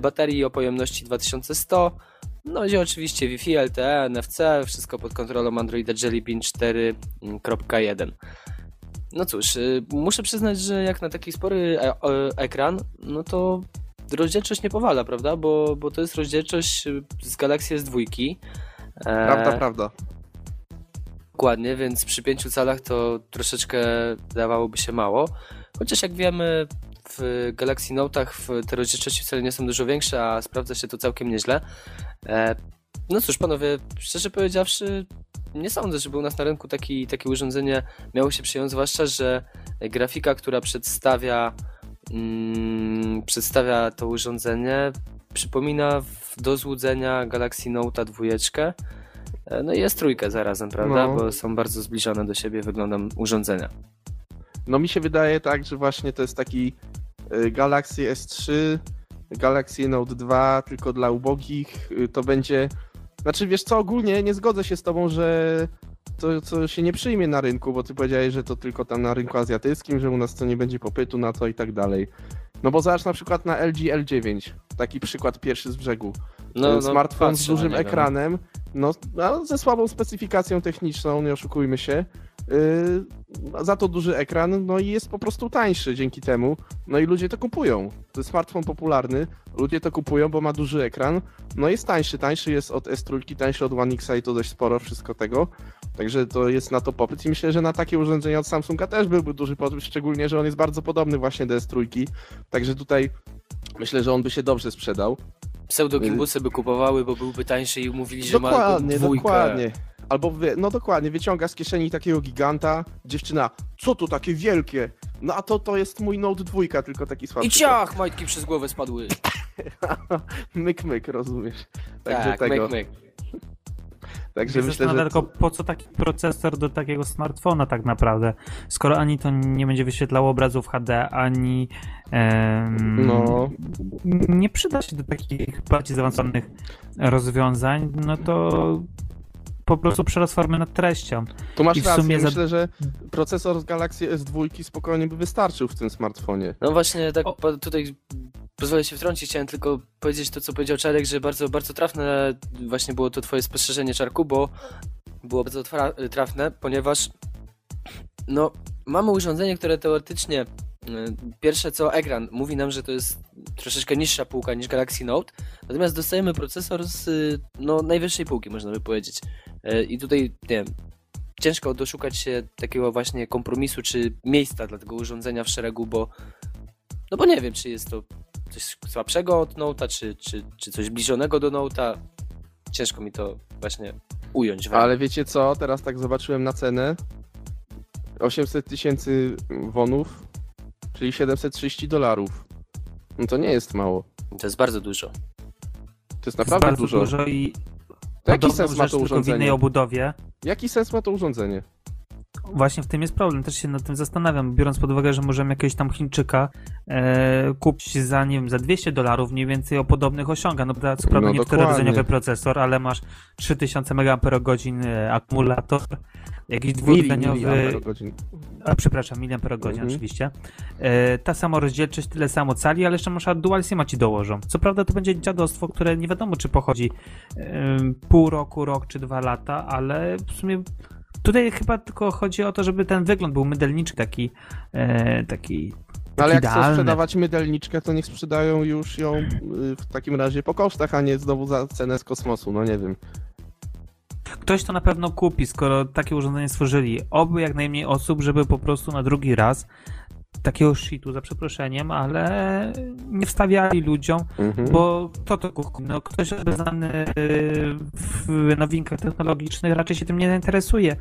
baterii o pojemności 2100, no i oczywiście Wi-Fi, LTE, NFC, wszystko pod kontrolą Androida Jelly Bean 4.1. No cóż, y, muszę przyznać, że jak na taki spory e ekran, no to rozdzielczość nie powala, prawda? Bo, bo to jest rozdzielczość z Galaxy S2. E... Prawda, prawda. Dokładnie, więc przy 5 calach to troszeczkę dawałoby się mało. Chociaż jak wiemy, w Galaxy Note'ach te rozdzielczości wcale nie są dużo większe, a sprawdza się to całkiem nieźle. E, no cóż, panowie, szczerze powiedziawszy, nie sądzę, żeby u nas na rynku taki, takie urządzenie miało się przyjąć, zwłaszcza, że grafika, która przedstawia, mm, przedstawia to urządzenie, przypomina do złudzenia Galaxy Note 2. E, no i jest trójkę zarazem, prawda? No. Bo są bardzo zbliżone do siebie wyglądem urządzenia. No mi się wydaje tak, że właśnie to jest taki y, Galaxy S3, Galaxy Note 2 tylko dla ubogich, y, to będzie... Znaczy wiesz co, ogólnie nie zgodzę się z tobą, że to, to się nie przyjmie na rynku, bo ty powiedziałeś, że to tylko tam na rynku azjatyckim, że u nas to nie będzie popytu na to i tak dalej. No bo zobacz na przykład na LG L9, taki przykład pierwszy z brzegu. No, no Smartfon z dużym ekranem, no, no, ze słabą specyfikacją techniczną, nie oszukujmy się. Yy, za to duży ekran, no i jest po prostu tańszy dzięki temu. No i ludzie to kupują. To jest smartfon popularny, ludzie to kupują, bo ma duży ekran. No jest tańszy, tańszy jest od S3, tańszy od One Xa i to dość sporo wszystko tego. Także to jest na to popyt i myślę, że na takie urządzenia od Samsunga też byłby duży popyt, szczególnie, że on jest bardzo podobny właśnie do S3. Także tutaj myślę, że on by się dobrze sprzedał. Pseudogimbusy by kupowały, bo byłby tańszy i mówili, że dokładnie, ma dwójkę. Dokładnie, Albo, no dokładnie, wyciąga z kieszeni takiego giganta, dziewczyna, co to takie wielkie? No a to to jest mój Note 2, tylko taki słabszy. I ciach, majtki przez głowę spadły. [LAUGHS] myk, myk, rozumiesz. Także tak, tego. myk, myk. Także myślę, że... tylko po co taki procesor do takiego smartfona tak naprawdę? Skoro ani to nie będzie wyświetlało obrazów HD, ani em, no. nie przyda się do takich bardziej zaawansowanych rozwiązań, no to po prostu przerost formy nad treścią. Tu masz rację, myślę, że procesor z Galaxy S2 spokojnie by wystarczył w tym smartfonie. No właśnie, tak o. tutaj pozwolę się wtrącić, chciałem tylko powiedzieć to, co powiedział Czarek, że bardzo, bardzo trafne właśnie było to twoje spostrzeżenie, Czarku, bo było bardzo trafne, ponieważ no, mamy urządzenie, które teoretycznie Y, pierwsze co, ekran mówi nam, że to jest troszeczkę niższa półka niż Galaxy Note, natomiast dostajemy procesor z y, no, najwyższej półki, można by powiedzieć. Y, I tutaj, nie wiem, ciężko doszukać się takiego właśnie kompromisu czy miejsca dla tego urządzenia w szeregu, bo no bo nie wiem, czy jest to coś słabszego od Note'a, czy, czy, czy coś zbliżonego do Note'a. Ciężko mi to właśnie ująć. Ale wiecie co, teraz tak zobaczyłem na cenę. 800 tysięcy wonów czyli 730 dolarów. No to nie jest mało. To jest bardzo dużo. To jest naprawdę jest dużo. dużo i to jaki sens ma to urządzenie? w innej obudowie. Jaki sens ma to urządzenie? Właśnie w tym jest problem, też się nad tym zastanawiam, biorąc pod uwagę, że możemy jakiegoś tam Chińczyka e, kupić za, nie wiem, za 200 dolarów mniej więcej o podobnych osiąga. No, co prawda no, nie czterodzeniowy procesor, ale masz 3000 mAh e, akumulator, jakiś dwudzeniowy... A, przepraszam, miliamperogodzin godzin mhm. oczywiście. E, ta sama rozdzielczość, tyle samo cali, ale jeszcze może dual SIMa ci dołożą. Co prawda to będzie dziadostwo, które nie wiadomo, czy pochodzi e, pół roku, rok czy dwa lata, ale w sumie Tutaj chyba tylko chodzi o to, żeby ten wygląd był mydelniczy, taki, e, taki no ale jak idealny. chcą sprzedawać mydelniczkę, to niech sprzedają już ją y, w takim razie po kosztach, a nie znowu za cenę z kosmosu, no nie wiem. Ktoś to na pewno kupi, skoro takie urządzenie stworzyli. Oby jak najmniej osób, żeby po prostu na drugi raz takiego shitu za przeproszeniem, ale nie wstawiali ludziom, mhm. bo to to no, ktoś obeznany w nowinkach technologicznych raczej się tym nie interesuje.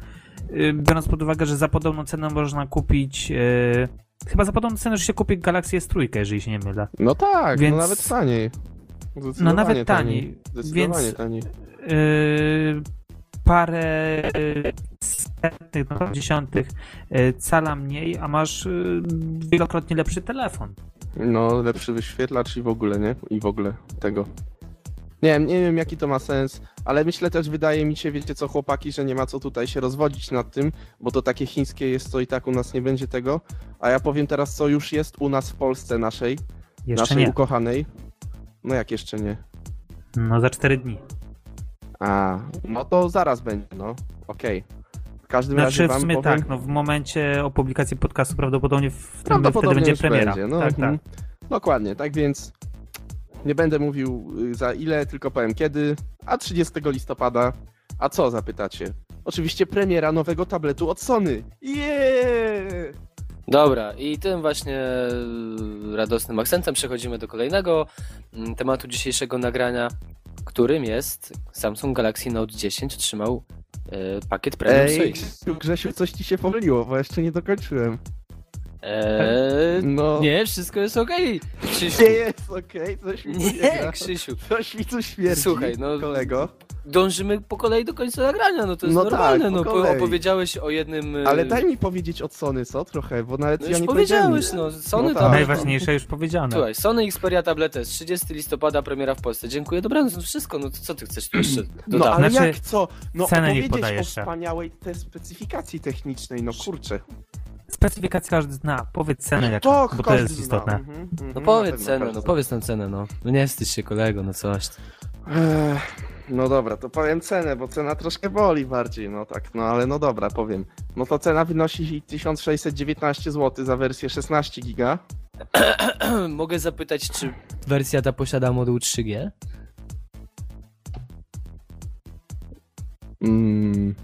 Y, biorąc pod uwagę, że za podobną cenę można kupić y, chyba za podobną cenę, że się kupi Galaxy S3, jeżeli się nie mylę. No tak, no Więc... no nawet taniej. No nawet taniej. Zdecydowanie Więc, taniej. Yy, parę setnych, no, dziesiątych e, cala mniej, a masz e, wielokrotnie lepszy telefon. No, lepszy wyświetlacz i w ogóle, nie? I w ogóle tego. Nie wiem, nie wiem jaki to ma sens, ale myślę też, wydaje mi się, wiecie co chłopaki, że nie ma co tutaj się rozwodzić nad tym, bo to takie chińskie jest, co i tak u nas nie będzie tego. A ja powiem teraz, co już jest u nas w Polsce naszej, Jeszcze naszej nie. ukochanej. No jak jeszcze nie? No za cztery dni. A, no to zaraz będzie, no. Okej. W każdym Znaczy razie w sumie powiem... tak, no w momencie o publikacji podcastu prawdopodobnie w tym, wtedy Prawdopodobnie będzie premiera. Będzie. No, tak, mhm. tak. Dokładnie, tak więc nie będę mówił y, za ile, tylko powiem kiedy, a 30 listopada. A co zapytacie? Oczywiście premiera nowego tabletu od Sony. Yeah! Dobra, i tym właśnie e, radosnym akcentem przechodzimy do kolejnego mm, tematu dzisiejszego nagrania, którym jest Samsung Galaxy Note 10 otrzymał e, pakiet Premium Ej, Suite. Grzesiu, coś ci się pomyliło, bo jeszcze nie dokończyłem. Eee, No. nie, wszystko jest okej. Krzysiu. Nie jest okej, coś mi nie. Krzysiu. Coś mi tu śmierdzi, Słuchaj, no- kolego. Dążymy po kolei do końca nagrania, no to jest No normalne. tak, no po- kolei. opowiedziałeś o jednym. e, Ale daj mi powiedzieć od Sony, co? Trochę, bo nawet No ja już nie powiedziałeś, powiedziałem no. Sony No to. tak. Najważniejsze już powiedziane. Słuchaj, Sony Xperia Tablet S, 30 listopada, premiera w Polsce. Dziękuję, dobranoc, no wszystko, no to co ty chcesz tu jeszcze No dodać? ale Znaczy, jak co? No opowiedzieć o wspaniałej te specyfikacji technicznej, no kurczę. Specyfikację każdy zna. Powiedz cenę jaka, To bo to jest zna. istotne. Mhm, mhm, No na powiedz pewno cenę, no powiedz nam cenę, no. No nie wstydź się kolego, no coś. Ech, No dobra, to powiem cenę, bo cena troszkę boli bardziej, no tak, no ale no dobra, powiem. No to cena wynosi 1619 zł za wersję 16 giga. [CLEARS THROAT] Mogę zapytać, czy wersja ta posiada moduł 3G? Mm.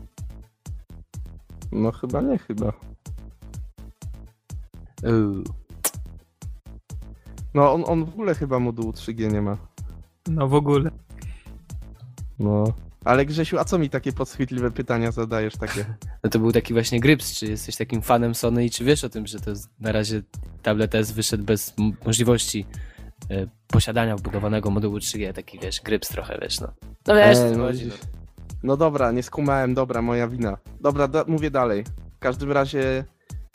No chyba nie, chyba. Uuu. No on, on w ogóle chyba modułu 3G nie ma. No w ogóle. No. Ale Grzesiu, a co mi takie podchwytliwe pytania zadajesz takie? [LAUGHS] No to był taki właśnie Gryps, czy jesteś takim fanem Sony i czy wiesz o tym, że to jest na razie tablet S wyszedł bez możliwości e, posiadania wbudowanego modułu 3G, taki wiesz, Gryps trochę, wiesz, no. No wiesz, E, co no, chodzi, no. No dobra, nie skumałem, dobra, moja wina. Dobra, da, mówię dalej. W każdym razie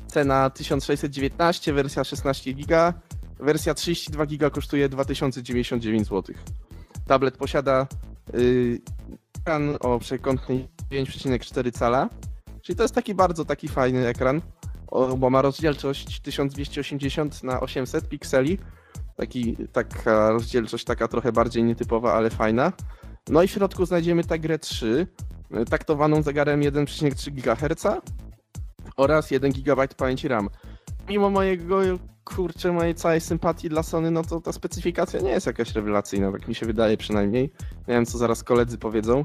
cena 1619, wersja 16 giga, wersja 32 giga kosztuje 2099 zł. Tablet posiada ekran o przekątnej 9,4 cala, czyli to jest taki bardzo taki fajny ekran, bo ma rozdzielczość 1280 na 800 pikseli. Taki, taka rozdzielczość taka trochę bardziej nietypowa, ale fajna. No i w środku znajdziemy tę grę 3, y, taktowaną zegarem 1,3 GHz oraz 1 GB pamięci RAM. Mimo mojego, kurczę, mojej całej sympatii dla Sony, no to ta specyfikacja nie jest jakaś rewelacyjna, tak mi się wydaje przynajmniej. Nie wiem, co zaraz koledzy powiedzą,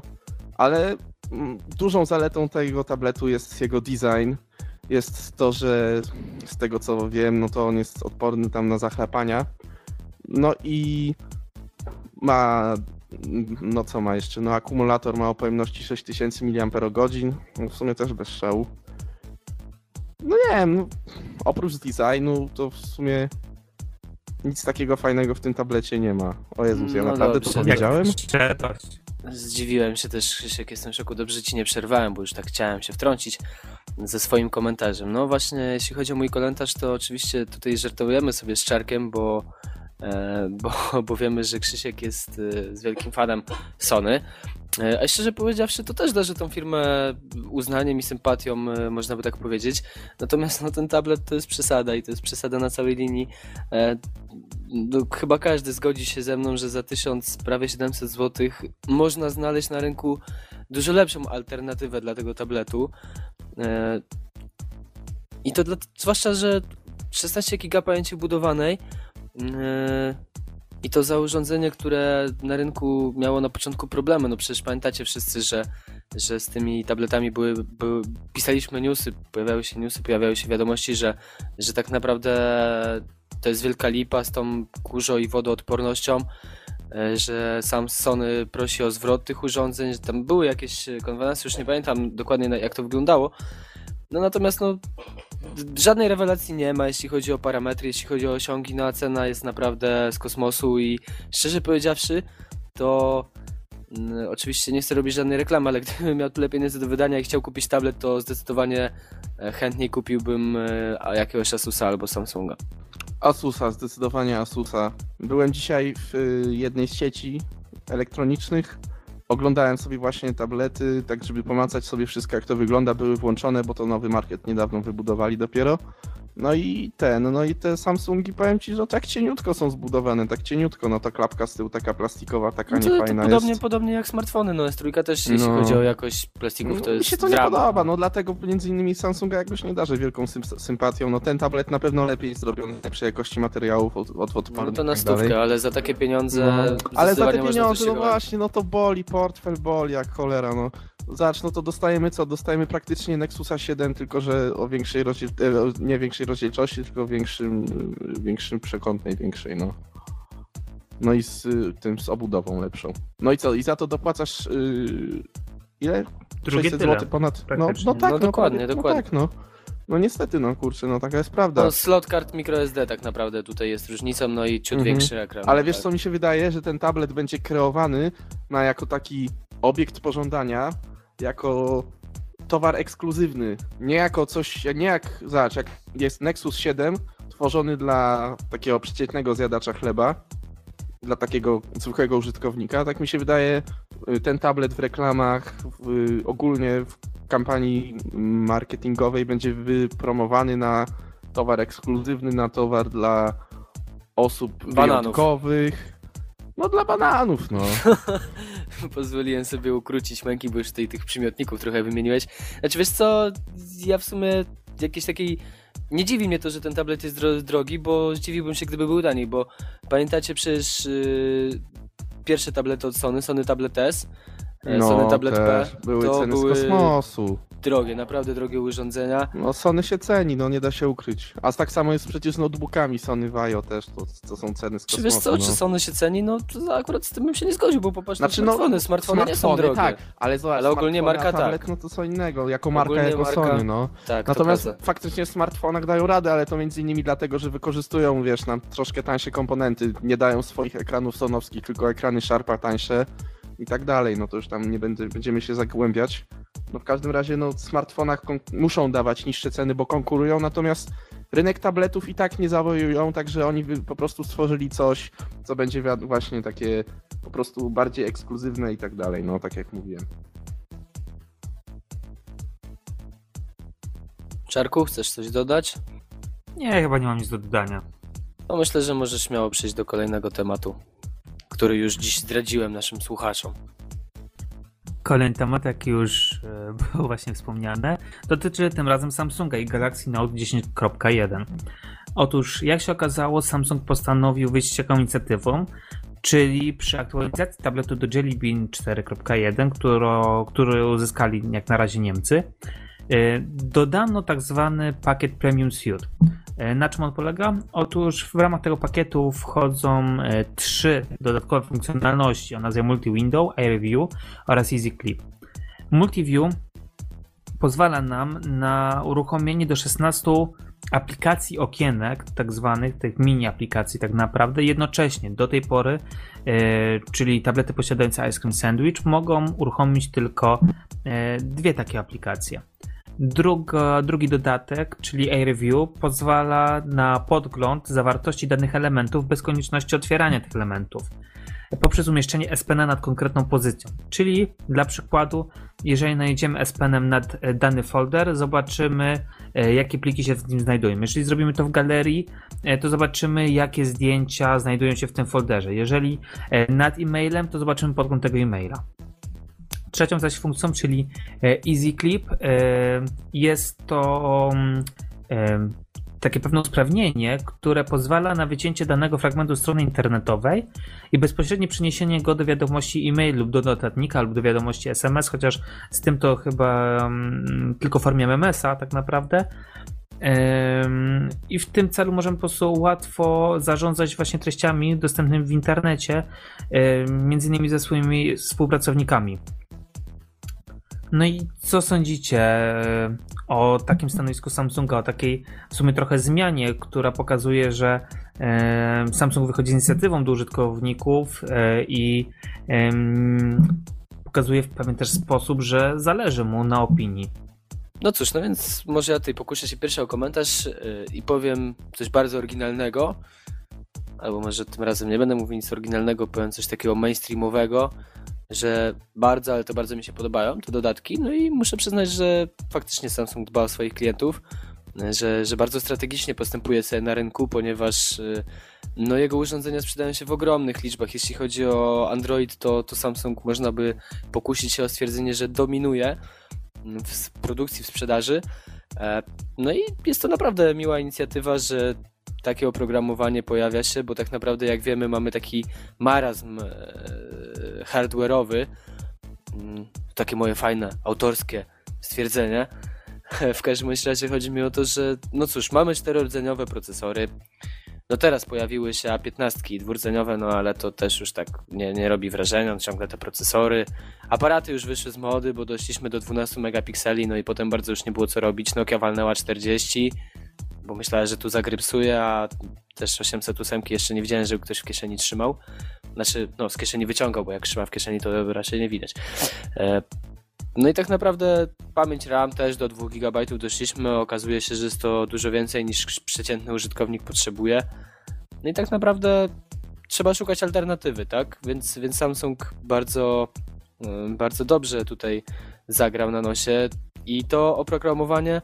ale mm, dużą zaletą tego tabletu jest jego design. Jest to, że z tego co wiem, no to on jest odporny tam na zachlapania. No i ma no co ma jeszcze? No akumulator ma o pojemności 6000 mAh, no w sumie też bez szału. No nie wiem, no, oprócz designu to w sumie nic takiego fajnego w tym tablecie nie ma. O Jezus, ja No naprawdę dobrze, to powiedziałem? Szczerość. Zdziwiłem się też, Krzysiek, jestem w szoku. Dobrze ci nie przerwałem, bo już tak chciałem się wtrącić ze swoim komentarzem. No właśnie, jeśli chodzi o mój komentarz, to oczywiście tutaj żartujemy sobie z Czarkiem, bo, bo, [LAUGHS] bo wiemy, że Krzysiek jest e, z wielkim fanem Sony. E, a szczerze powiedziawszy, to też darzy tą firmę uznaniem i sympatią, e, można by tak powiedzieć. Natomiast no, ten tablet to jest przesada i to jest przesada na całej linii. E, no, chyba każdy zgodzi się ze mną, że za 1000, prawie 700 zł można znaleźć na rynku dużo lepszą alternatywę dla tego tabletu. E, I to dla, zwłaszcza, że 16 GB pamięci budowanej e, i to za urządzenie, które na rynku miało na początku problemy. No przecież pamiętacie wszyscy, że, że z tymi tabletami były, były, pisaliśmy newsy, pojawiały się newsy, pojawiały się wiadomości, że, że tak naprawdę to jest wielka lipa z tą kurzo i wodoodpornością, e, że sam Sony prosi o zwrot tych urządzeń, że tam były jakieś konwenancje, już nie pamiętam dokładnie jak to wyglądało. No natomiast no, żadnej rewelacji nie ma, jeśli chodzi o parametry, jeśli chodzi o osiągi, no a cena jest naprawdę z kosmosu i szczerze powiedziawszy, to Oczywiście nie chcę robić żadnej reklamy, ale [LAUGHS] gdybym miał tyle pieniędzy do wydania i chciał kupić tablet, to zdecydowanie e, chętniej kupiłbym e, a jakiegoś Asusa albo Samsunga. Asusa, zdecydowanie Asusa. Byłem dzisiaj w y, jednej z sieci elektronicznych. Oglądałem sobie właśnie tablety, tak żeby pomacać sobie wszystko, jak to wygląda. Były włączone, bo to nowy market niedawno wybudowali dopiero. No i ten, no i te Samsungi, powiem ci, że tak cieniutko są zbudowane, tak cieniutko, no ta klapka z tyłu taka plastikowa, taka No to, to niefajna podobnie, jest. podobnie jak smartfony, no S3 też jeśli No. chodzi o jakość plastików to No, jest mi się to nie drama. podoba, no dlatego między innymi Samsunga jakoś nie darzę wielką sym- sympatią. No ten tablet na pewno lepiej zrobiony, lepszej jakości materiałów od, od, od No to na tak dalej. stówkę, ale za takie pieniądze No, ale za te pieniądze, no właśnie, no to boli, portfel boli jak cholera, no. Zacz, no to dostajemy co? Dostajemy praktycznie Nexusa 7, tylko że o większej rozdziel... e, nie większej rozdzielczości, tylko większym, większym przekątnej, większej, no. No i z tym, z obudową lepszą. No i co? I za to dopłacasz y, ile? Drugie 600 tyle. zł ponad. No, no tak, No no, dokładnie, prawie- dokładnie. No tak, no. No niestety, no kurczę, no taka jest prawda. No, slot kart microSD tak naprawdę tutaj jest różnicą, no i ciut Mhm. większy ekran. Ale wiesz tak. co mi się wydaje, że ten tablet będzie kreowany na jako taki obiekt pożądania, jako towar ekskluzywny. Nie jako coś, nie jak, zobacz, jak jest Nexus 7 tworzony dla takiego przeciętnego zjadacza chleba, dla takiego zwykłego użytkownika, tak mi się wydaje y, ten tablet w reklamach, w, ogólnie w kampanii marketingowej będzie wypromowany na towar ekskluzywny, na towar dla osób Bananów. wyjątkowych. No dla bananów, no. [LAUGHS] Pozwoliłem sobie ukrócić męki, bo już tutaj tych przymiotników trochę wymieniłeś. Znaczy wiesz co, ja w sumie jakiejś takiej... Nie dziwi mnie to, że ten tablet jest dro drogi, bo zdziwiłbym się, gdyby był taniej, bo pamiętacie przecież yy, pierwsze tablety od Sony, Sony Tablet S, e, Sony Tablet. P, Były to ceny były z kosmosu. Drogie, naprawdę drogie urządzenia. No Sony się ceni, no nie da się ukryć. A tak samo jest przecież z notebookami Sony Vaio też, to, to są ceny z Czy kosmosu. wiesz co, no. czy Sony się ceni? No to akurat z tym bym się nie zgodził, bo popatrz Znaczy, na smartfony, smartfony, nie są drogie. tak, ale, zobacz, Ale ogólnie smartfony, marka tablet, tak. no to co innego, jako marka, Ogólnie jako marka- Sony, no. Tak, to Natomiast faktycznie w smartfonach dają radę, ale to między innymi dlatego, że wykorzystują, wiesz, nam troszkę tańsze komponenty, nie dają swoich ekranów sonowskich, tylko ekrany Sharpa tańsze i tak dalej, no to już tam nie będziemy się zagłębiać. No w każdym razie, no w smartfonach kon- muszą dawać niższe ceny, bo konkurują, natomiast rynek tabletów i tak nie zawojują, także oni po prostu stworzyli coś, co będzie wi- właśnie takie po prostu bardziej ekskluzywne i tak dalej, no tak jak mówiłem. Czarku, chcesz coś dodać? Nie, chyba nie mam nic do dodania. No myślę, że możesz śmiało przejść do kolejnego tematu, który już dziś zdradziłem naszym słuchaczom. Kolejny temat, jak już e, [LAUGHS] było właśnie wspomniane, dotyczy tym razem Samsunga i Galaxy Note 10.1. Otóż, jak się okazało, Samsung postanowił wyjść z taką inicjatywą, czyli przy aktualizacji tabletu do Jelly Bean 4.1, którą- uzyskali jak na razie Niemcy, dodano tak zwany pakiet Premium Suite. E, Na czym on polega? Otóż w ramach tego pakietu wchodzą e, trzy dodatkowe funkcjonalności o nazwie Multi-Window, iReview oraz Easy Clip. Multiview pozwala nam na uruchomienie do 16 aplikacji okienek, tak zwanych, tych mini aplikacji tak naprawdę, jednocześnie do tej pory, e, czyli tablety posiadające Ice Cream Sandwich mogą uruchomić tylko e, dwie takie aplikacje. Druga, drugi dodatek, czyli A-Review, pozwala na podgląd zawartości danych elementów bez konieczności otwierania tych elementów poprzez umieszczenie SPN nad konkretną pozycją. Czyli dla przykładu, jeżeli najedziemy SPN nad e, dany folder, zobaczymy, e, jakie pliki się w nim znajdują. Jeżeli zrobimy to w galerii, e, to zobaczymy, jakie zdjęcia znajdują się w tym folderze. Jeżeli nad e-mailem, to zobaczymy podgląd tego e-maila. Trzecią zaś funkcją, czyli e, Easy Clip, e, jest to mm, e, takie pewne usprawnienie, które pozwala na wycięcie danego fragmentu strony internetowej i bezpośrednie przeniesienie go do wiadomości e-mail lub do notatnika lub do wiadomości SMS, chociaż z tym to chyba mm, tylko w formie MMS-a tak naprawdę. I w tym celu możemy po prostu łatwo zarządzać właśnie treściami dostępnymi w internecie, między innymi ze swoimi współpracownikami. No i co sądzicie e, o takim stanowisku Samsunga, o takiej w sumie trochę zmianie, która pokazuje, że Samsung wychodzi z inicjatywą do użytkowników i pokazuje w pewien też sposób, że zależy mu na opinii. No cóż, no więc może ja tutaj pokuszę się pierwszy o komentarz i powiem coś bardzo oryginalnego, albo może tym razem nie będę mówił nic oryginalnego, powiem coś takiego mainstreamowego, że bardzo, ale to bardzo mi się podobają te dodatki. No i muszę przyznać, że faktycznie Samsung dba o swoich klientów, że, że bardzo strategicznie postępuje sobie na rynku, ponieważ y, no, jego urządzenia sprzedają się w ogromnych liczbach. Jeśli chodzi o Android, to, to Samsung można by pokusić się o stwierdzenie, że dominuje w produkcji, w sprzedaży. E, no i jest to naprawdę miła inicjatywa, że takie oprogramowanie pojawia się, bo tak naprawdę jak wiemy mamy taki marazm e, hardware'owy, mm, takie moje fajne, autorskie stwierdzenie. [LAUGHS] W każdym razie chodzi mi o to, że no cóż, mamy czterordzeniowe procesory. No teraz pojawiły się A15 dwurdzeniowe, no ale to też już tak nie, nie robi wrażenia, ciągle te procesory. Aparaty już wyszły z mody, bo doszliśmy do 12 megapikseli, no i potem bardzo już nie było co robić. Nokia walnęła 40, bo myślałem, że tu zagrypsuje, a też 808 jeszcze nie widziałem, żeby ktoś w kieszeni trzymał. Znaczy, no z kieszeni wyciągał, bo jak trzyma w kieszeni, to raczej nie widać. E, no i tak naprawdę pamięć RAM też do 2 GB doszliśmy. Okazuje się, że jest to dużo więcej niż przeciętny użytkownik potrzebuje. No i tak naprawdę trzeba szukać alternatywy, tak? Więc, więc Samsung bardzo, e, bardzo dobrze tutaj zagrał na nosie i to oprogramowanie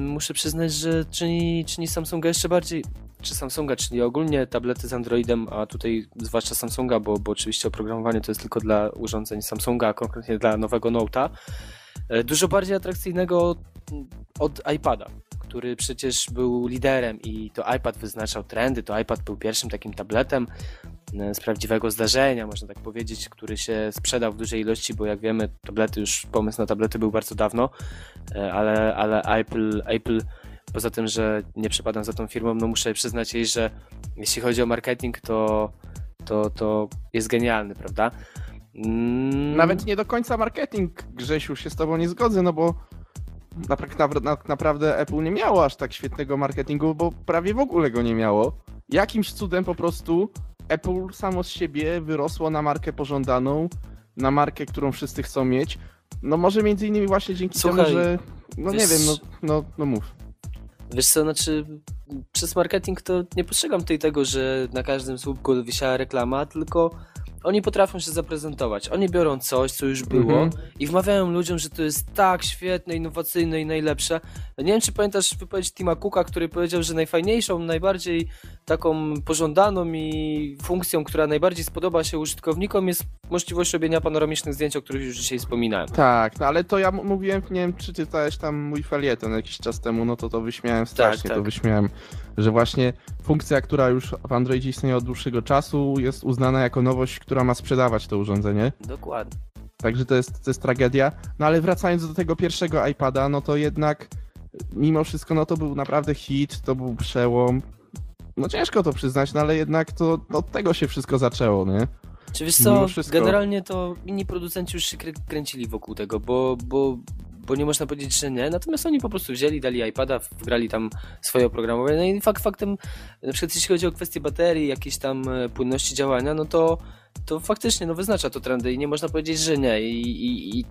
muszę przyznać, że czyni, czyni Samsunga jeszcze bardziej, czy Samsunga, czyli ogólnie tablety z Androidem, a tutaj zwłaszcza Samsunga, bo, bo oczywiście oprogramowanie to jest tylko dla urządzeń Samsunga, a konkretnie dla nowego Note'a, e, dużo bardziej atrakcyjnego od iPada który przecież był liderem i to iPad wyznaczał trendy, to iPad był pierwszym takim tabletem z prawdziwego zdarzenia, można tak powiedzieć, który się sprzedał w dużej ilości, bo jak wiemy, tablety już, pomysł na tablety był bardzo dawno, e, ale, ale Apple, Apple poza tym, że nie przepadam za tą firmą, no muszę przyznać jej, że jeśli chodzi o marketing, to, to, to jest genialny, prawda? Mm. Nawet nie do końca marketing, Grzesiu, się z tobą nie zgodzę, no bo tak naprawdę Apple nie miało aż tak świetnego marketingu, bo prawie w ogóle go nie miało. Jakimś cudem po prostu Apple samo z siebie wyrosło na markę pożądaną, na markę, którą wszyscy chcą mieć. No może między innymi właśnie dzięki Słuchaj, temu, że no wiesz, nie wiem, no, no, no mów. Wiesz co, znaczy przez marketing to nie postrzegam tutaj tego, że na każdym słupku wisiała reklama, tylko oni potrafią się zaprezentować. Oni biorą coś, co już było mm -hmm. i wmawiają ludziom, że to jest tak świetne, innowacyjne i najlepsze. Nie wiem, czy pamiętasz wypowiedź Tima Cooka, który powiedział, że najfajniejszą, najbardziej taką pożądaną i funkcją, która najbardziej spodoba się użytkownikom jest możliwość robienia panoramicznych zdjęć, o których już dzisiaj wspominałem. Tak, no ale to ja mówiłem, nie wiem, czy czytałeś tam mój felieton jakiś czas temu, no to to wyśmiałem strasznie, tak, tak. to wyśmiałem, że właśnie funkcja, która już w Androidzie istnieje od dłuższego czasu jest uznana jako nowość, która ma sprzedawać to urządzenie. Dokładnie. Także to jest, to jest tragedia. No ale wracając do tego pierwszego iPada, no to jednak mimo wszystko no to był naprawdę hit, to był przełom. No ciężko to przyznać, no ale jednak to od tego się wszystko zaczęło, nie? Czy wiesz co, generalnie to inni producenci już się kręcili wokół tego, bo, bo, bo nie można powiedzieć, że nie. Natomiast oni po prostu wzięli, dali iPada, wgrali tam swoje oprogramowanie. No i fakt faktem, na przykład jeśli chodzi o kwestie baterii, jakiejś tam e, płynności działania, no to, to faktycznie no, wyznacza to trendy i nie można powiedzieć, że nie. I, i, i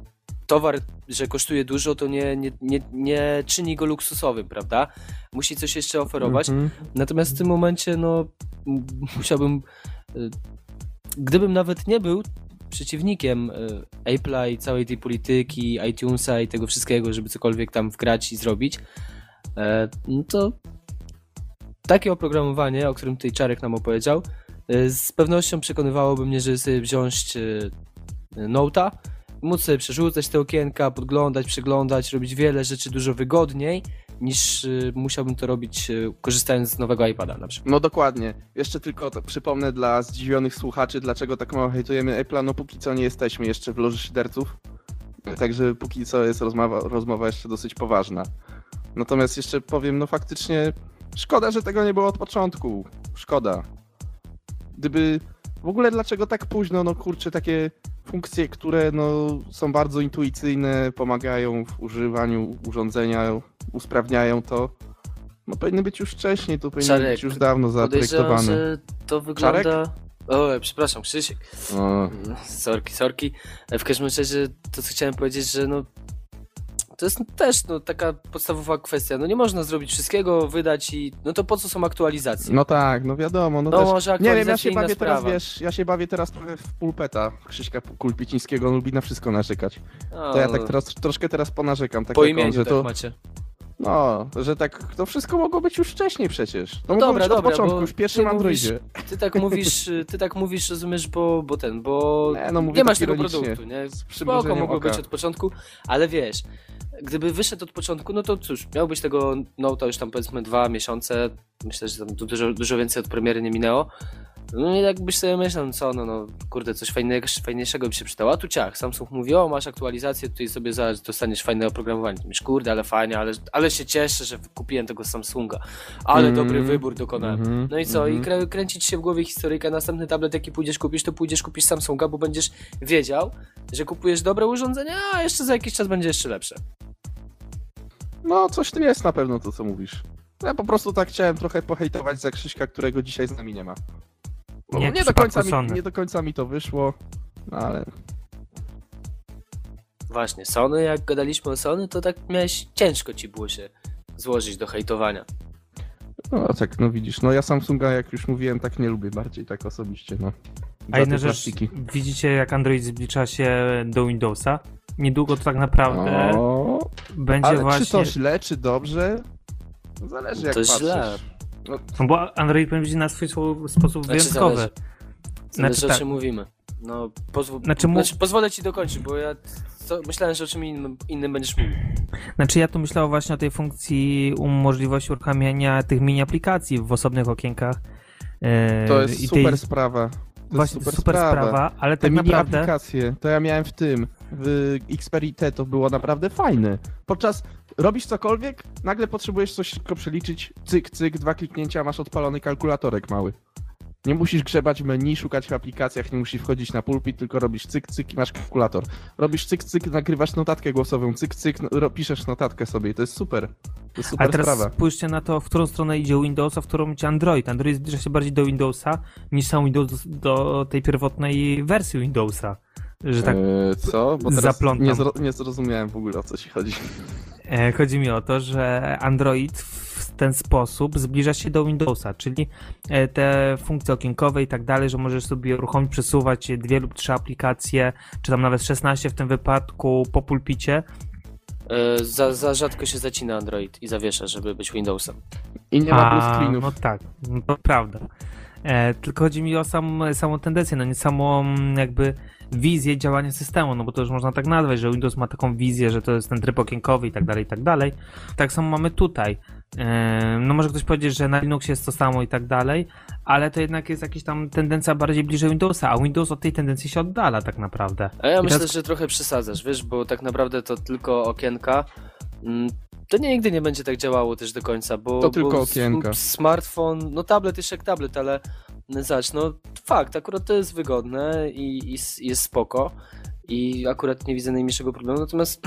towar, że kosztuje dużo, to nie, nie, nie, nie czyni go luksusowym, prawda? Musi coś jeszcze oferować. Mm -hmm. Natomiast w tym momencie, no, musiałbym e, gdybym nawet nie był przeciwnikiem e, Apple'a i całej tej polityki, iTunesa i tego wszystkiego, żeby cokolwiek tam wgrać i zrobić, e, no to takie oprogramowanie, o którym tutaj Czarek nam opowiedział, z pewnością przekonywałoby mnie, że sobie wziąć Note'a, móc sobie przerzucać te okienka, podglądać, przeglądać, robić wiele rzeczy dużo wygodniej niż y, musiałbym to robić y, korzystając z nowego iPada na przykład. No dokładnie. Jeszcze tylko to przypomnę dla zdziwionych słuchaczy, dlaczego tak mało hejtujemy Apple'a. No póki co nie jesteśmy jeszcze w loży szyderców, także póki co jest rozmowa, rozmowa jeszcze dosyć poważna. Natomiast jeszcze powiem, no faktycznie szkoda, że tego nie było od początku. Szkoda. Gdyby... W ogóle dlaczego tak późno? No kurczę, takie funkcje, które no, są bardzo intuicyjne, pomagają w używaniu urządzenia, usprawniają to. No powinny być już wcześniej, to powinny Czarek, być już dawno zaprojektowane. że to wygląda... O, przepraszam, Krzysiek. O, Sorki, sorki. W każdym razie to, co chciałem powiedzieć, że no to jest też no, taka podstawowa kwestia. No nie można zrobić wszystkiego, wydać i no to po co są aktualizacje? no tak, no wiadomo, no, No też... może Nie wiem, ja się bawię teraz, sprawa. wiesz, ja się bawię teraz trochę w pulpeta Krzyśka Kulpicińskiego, on lubi na wszystko narzekać. O, To ja tak teraz, troszkę teraz ponarzekam, tak po jak on, imieniu że tak to, macie. no, że tak, to wszystko mogło być już wcześniej przecież. To No mogło dobra, być od dobra, początku, już w pierwszym ty mówisz- Androidzie. Ty tak mówisz, ty tak mówisz, rozumiesz, bo, bo ten, bo Nie, no mówię nie masz tak tego produktu, nie? Spoko, mogło oka. być od początku, ale wiesz, gdyby wyszedł od początku, no to cóż, miał być tego Note'a już tam powiedzmy dwa miesiące, myślę, że tam dużo, dużo więcej od premiery nie minęło. No i jakbyś sobie myślał, no co, no, no kurde, coś fajnego, fajniejszego by się przydało. A tu ciach, Samsung mówi, o masz aktualizację, tutaj sobie zaraz dostaniesz fajne oprogramowanie. Myślisz, kurde, ale fajnie, ale, ale się cieszę, że kupiłem tego Samsunga. Ale Mhm. dobry wybór dokonałem. Mhm, No i co? I mhm. krę- kręcić się w głowie historyjka, następny tablet jaki pójdziesz kupić, to pójdziesz kupić Samsunga, bo będziesz wiedział, że kupujesz dobre urządzenie, a jeszcze za jakiś czas będzie jeszcze lepsze. No, coś w tym jest na pewno to, co mówisz. Ja po prostu tak chciałem trochę pohejtować za Krzyśka, którego dzisiaj z nami nie ma. Bo Nie nie, do końca mi, Sony. nie do końca mi to wyszło, no ale Właśnie, Sony, jak gadaliśmy o Sony, to tak miałeś, ciężko ci było się złożyć do hejtowania. no tak, no widzisz, no ja Samsunga, jak już mówiłem, tak nie lubię bardziej, tak osobiście, no. A jedna te rzecz, plastiki. widzicie jak Android zbliża się do Windowsa? Niedługo to tak naprawdę O, będzie ale właśnie... czy to źle, czy dobrze? Zależy jak To patrzysz. źle. No bo Android będzie na swój sposób Znaczy wyjątkowy. zależy. Zależy Znaczy o tak. czym mówimy. No, pozwól, Znaczy mu- znaczy, pozwolę ci dokończyć, bo ja co, myślałem, że o czym innym, innym będziesz mówił. Znaczy ja tu myślałem właśnie o tej funkcji możliwości uruchamiania tych mini aplikacji w osobnych okienkach. e, To jest i super tej, sprawa. To Właśnie jest super, super sprawa, ale Te tak mini naprawdę... aplikacje, to ja miałem w tym, w Xperia T to było naprawdę fajne. Podczas, robisz cokolwiek, nagle potrzebujesz coś tylko przeliczyć, cyk, cyk, dwa kliknięcia, masz odpalony kalkulatorek mały. Nie musisz grzebać menu, szukać w aplikacjach, nie musisz wchodzić na pulpit, tylko robisz cyk, cyk i masz kalkulator. Robisz cyk, cyk, nagrywasz notatkę głosową, cyk, cyk, no, piszesz notatkę sobie to jest super. To jest super Ale teraz sprawa. spójrzcie na to, w którą stronę idzie Windows, a w którą idzie Android. Android zbliża się bardziej do Windowsa niż sam Windows do, do tej pierwotnej wersji Windowsa. Że tak Eee, co? Bo teraz zaplątam. nie, zro- nie zrozumiałem w ogóle o co ci chodzi. E, Chodzi mi o to, że Android w ten sposób zbliża się do Windowsa, czyli e, te funkcje okienkowe i tak dalej, że możesz sobie uruchomić, przesuwać dwie lub trzy aplikacje, czy tam nawet 16 w tym wypadku po pulpicie. Za, za rzadko się zacina Android i zawiesza, żeby być Windowsem. I nie ma A, screenów. No tak, no to prawda. E, tylko chodzi mi o sam, samą tendencję, no nie samą mm, jakby wizję działania systemu, no bo to już można tak nazwać, że Windows ma taką wizję, że to jest ten tryb okienkowy i tak dalej, i tak dalej. Tak samo mamy tutaj. E, no może ktoś powiedzieć, że na Linuxie jest to samo i tak dalej, ale to jednak jest jakaś tam tendencja bardziej bliżej Windowsa, a Windows od tej tendencji się oddala tak naprawdę. A ja I myślę, teraz- że trochę przesadzasz, wiesz, bo tak naprawdę to tylko okienka. Mm, To nigdy nie będzie tak działało też do końca, bo. To tylko bo okienka. Smartfon, no tablet jest jak tablet, ale zobacz, no fakt, akurat to jest wygodne i, i s- jest spoko. I akurat nie widzę najmniejszego problemu. Natomiast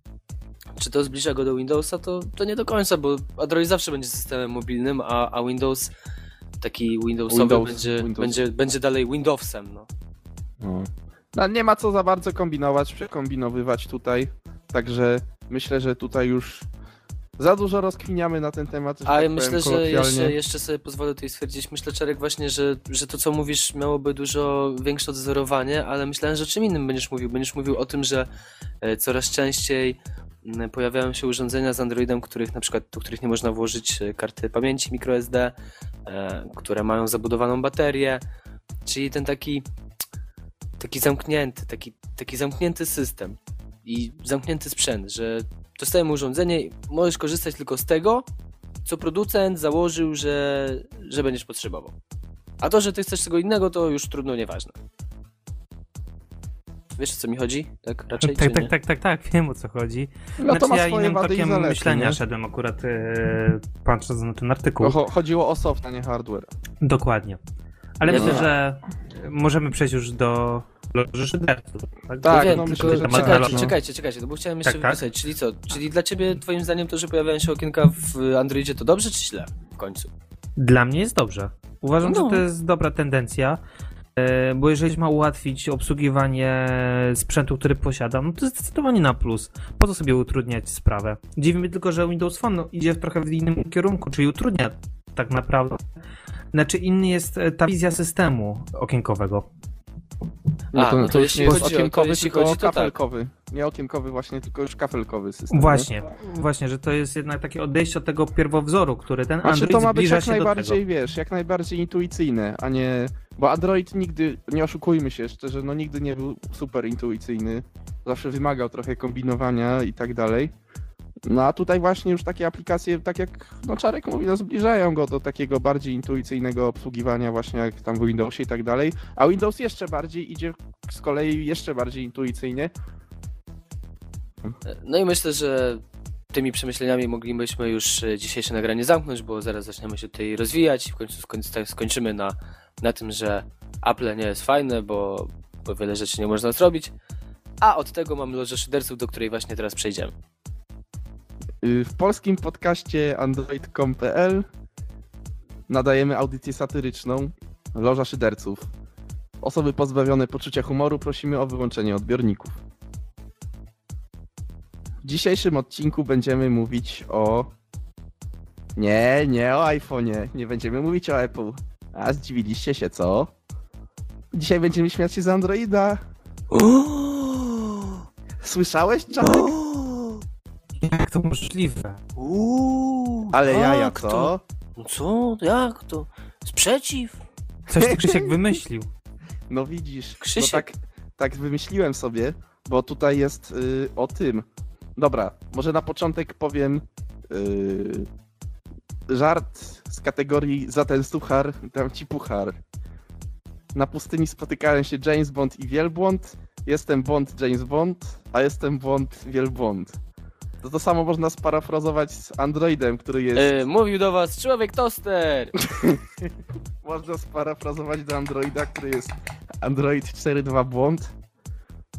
[CLEARS THROAT] czy to zbliża go do Windowsa, to, to nie do końca, bo Android zawsze będzie systemem mobilnym, a, a Windows taki Windowsowy Windows, będzie, Windows. Będzie, będzie dalej Windowsem. No. No. No, nie ma co za bardzo kombinować, przekombinowywać tutaj. Także myślę, że tutaj już za dużo rozkwiniamy na ten temat. że A tak ja powiem myślę, że jeszcze, jeszcze sobie pozwolę tutaj stwierdzić, myślę Czarek właśnie, że, że to co mówisz miałoby dużo większe odzorowanie, ale myślałem, że czym innym będziesz mówił. Będziesz mówił o tym, że e, coraz częściej pojawiają się urządzenia z Androidem, których na przykład, do których nie można włożyć e, karty pamięci microSD, e, które mają zabudowaną baterię, czyli ten taki taki zamknięty, taki, taki zamknięty system i zamknięty sprzęt, że dostajemy urządzenie i możesz korzystać tylko z tego, co producent założył, że, że będziesz potrzebował. A to, że ty chcesz czego innego, to już trudno nieważne. Wiesz o co mi chodzi? Tak raczej? tak, tak, tak, tak, tak, wiem o co chodzi. No znaczy to ma ja swoje innym tokiem zalety, myślenia nie? szedłem akurat e, patrząc na ten artykuł. No, cho- chodziło o soft, a nie hardware. Dokładnie. Ale Nie myślę, wiem. że możemy przejść już do loży szyderców. Tak, Tak, wiem, no myślę, że czekajcie, czekajcie, czekajcie, bo chciałem jeszcze Tak, tak. wypisać, czyli co? Czyli dla ciebie, twoim zdaniem to, że pojawiają się okienka w Androidzie to dobrze czy źle w końcu? Dla mnie jest dobrze. Uważam, No. że to jest dobra tendencja, e, bo jeżeli ma ułatwić obsługiwanie sprzętu, który posiadam, no to jest zdecydowanie na plus. Po co sobie utrudniać sprawę? Dziwi mnie tylko, że Windows Phone no, idzie w trochę w innym kierunku, czyli utrudnia tak naprawdę. Znaczy inny jest e, ta wizja systemu okienkowego. A, no to już jeśli nie jest chodzi o- to okienkowy, jeśli tylko chodzi, to tak. kafelkowy. Nie okienkowy właśnie, tylko już kafelkowy system. nie? Właśnie, właśnie, że to jest jednak takie odejście od tego pierwowzoru, który ten Znaczy Android to ma być jak najbardziej, wiesz, jak najbardziej intuicyjne, a nie... Bo Android nigdy, nie oszukujmy się szczerze, no nigdy nie był super intuicyjny. Zawsze wymagał trochę kombinowania i tak dalej. No a tutaj właśnie już takie aplikacje, tak jak no Czarek mówi, no zbliżają go do takiego bardziej intuicyjnego obsługiwania właśnie jak tam w Windowsie i tak dalej. A Windows jeszcze bardziej idzie z kolei jeszcze bardziej intuicyjnie. No i myślę, że tymi przemyśleniami moglibyśmy już e, dzisiejsze nagranie zamknąć, bo zaraz zaczniemy się tutaj rozwijać i w końcu tak skończymy na, na tym, że Apple nie jest fajne, bo, bo wiele rzeczy nie można zrobić. A od tego mamy lożę szyderców, do której właśnie teraz przejdziemy. Y, W polskim podcaście android.com.pl nadajemy audycję satyryczną Loża Szyderców. Osoby pozbawione poczucia humoru prosimy o wyłączenie odbiorników. W dzisiejszym odcinku będziemy mówić o... Nie, nie o iPhone'ie. Nie będziemy mówić o Apple. A zdziwiliście się, co? Dzisiaj będziemy śmiać się z Androida. Słyszałeś, Czarek? Jak to możliwe? Ale jaja, jak co? to? No co? Jak to? Sprzeciw? Coś ty Krzysiek wymyślił. [LAUGHS] No widzisz, Krzysiek. no tak, tak wymyśliłem sobie, bo tutaj jest y, o tym. Dobra, może na początek powiem y, żart z kategorii za ten suchar dam ci puchar. Na pustyni spotykają się James Bond i Wielbłąd. Jestem Bond, James Bond, a jestem Bond, Wielbłąd. To to samo można sparafrazować z Androidem, który jest... E, mówił do was człowiek toster! [LAUGHS] Można sparafrazować do Androida, który jest Android 4.2 błąd.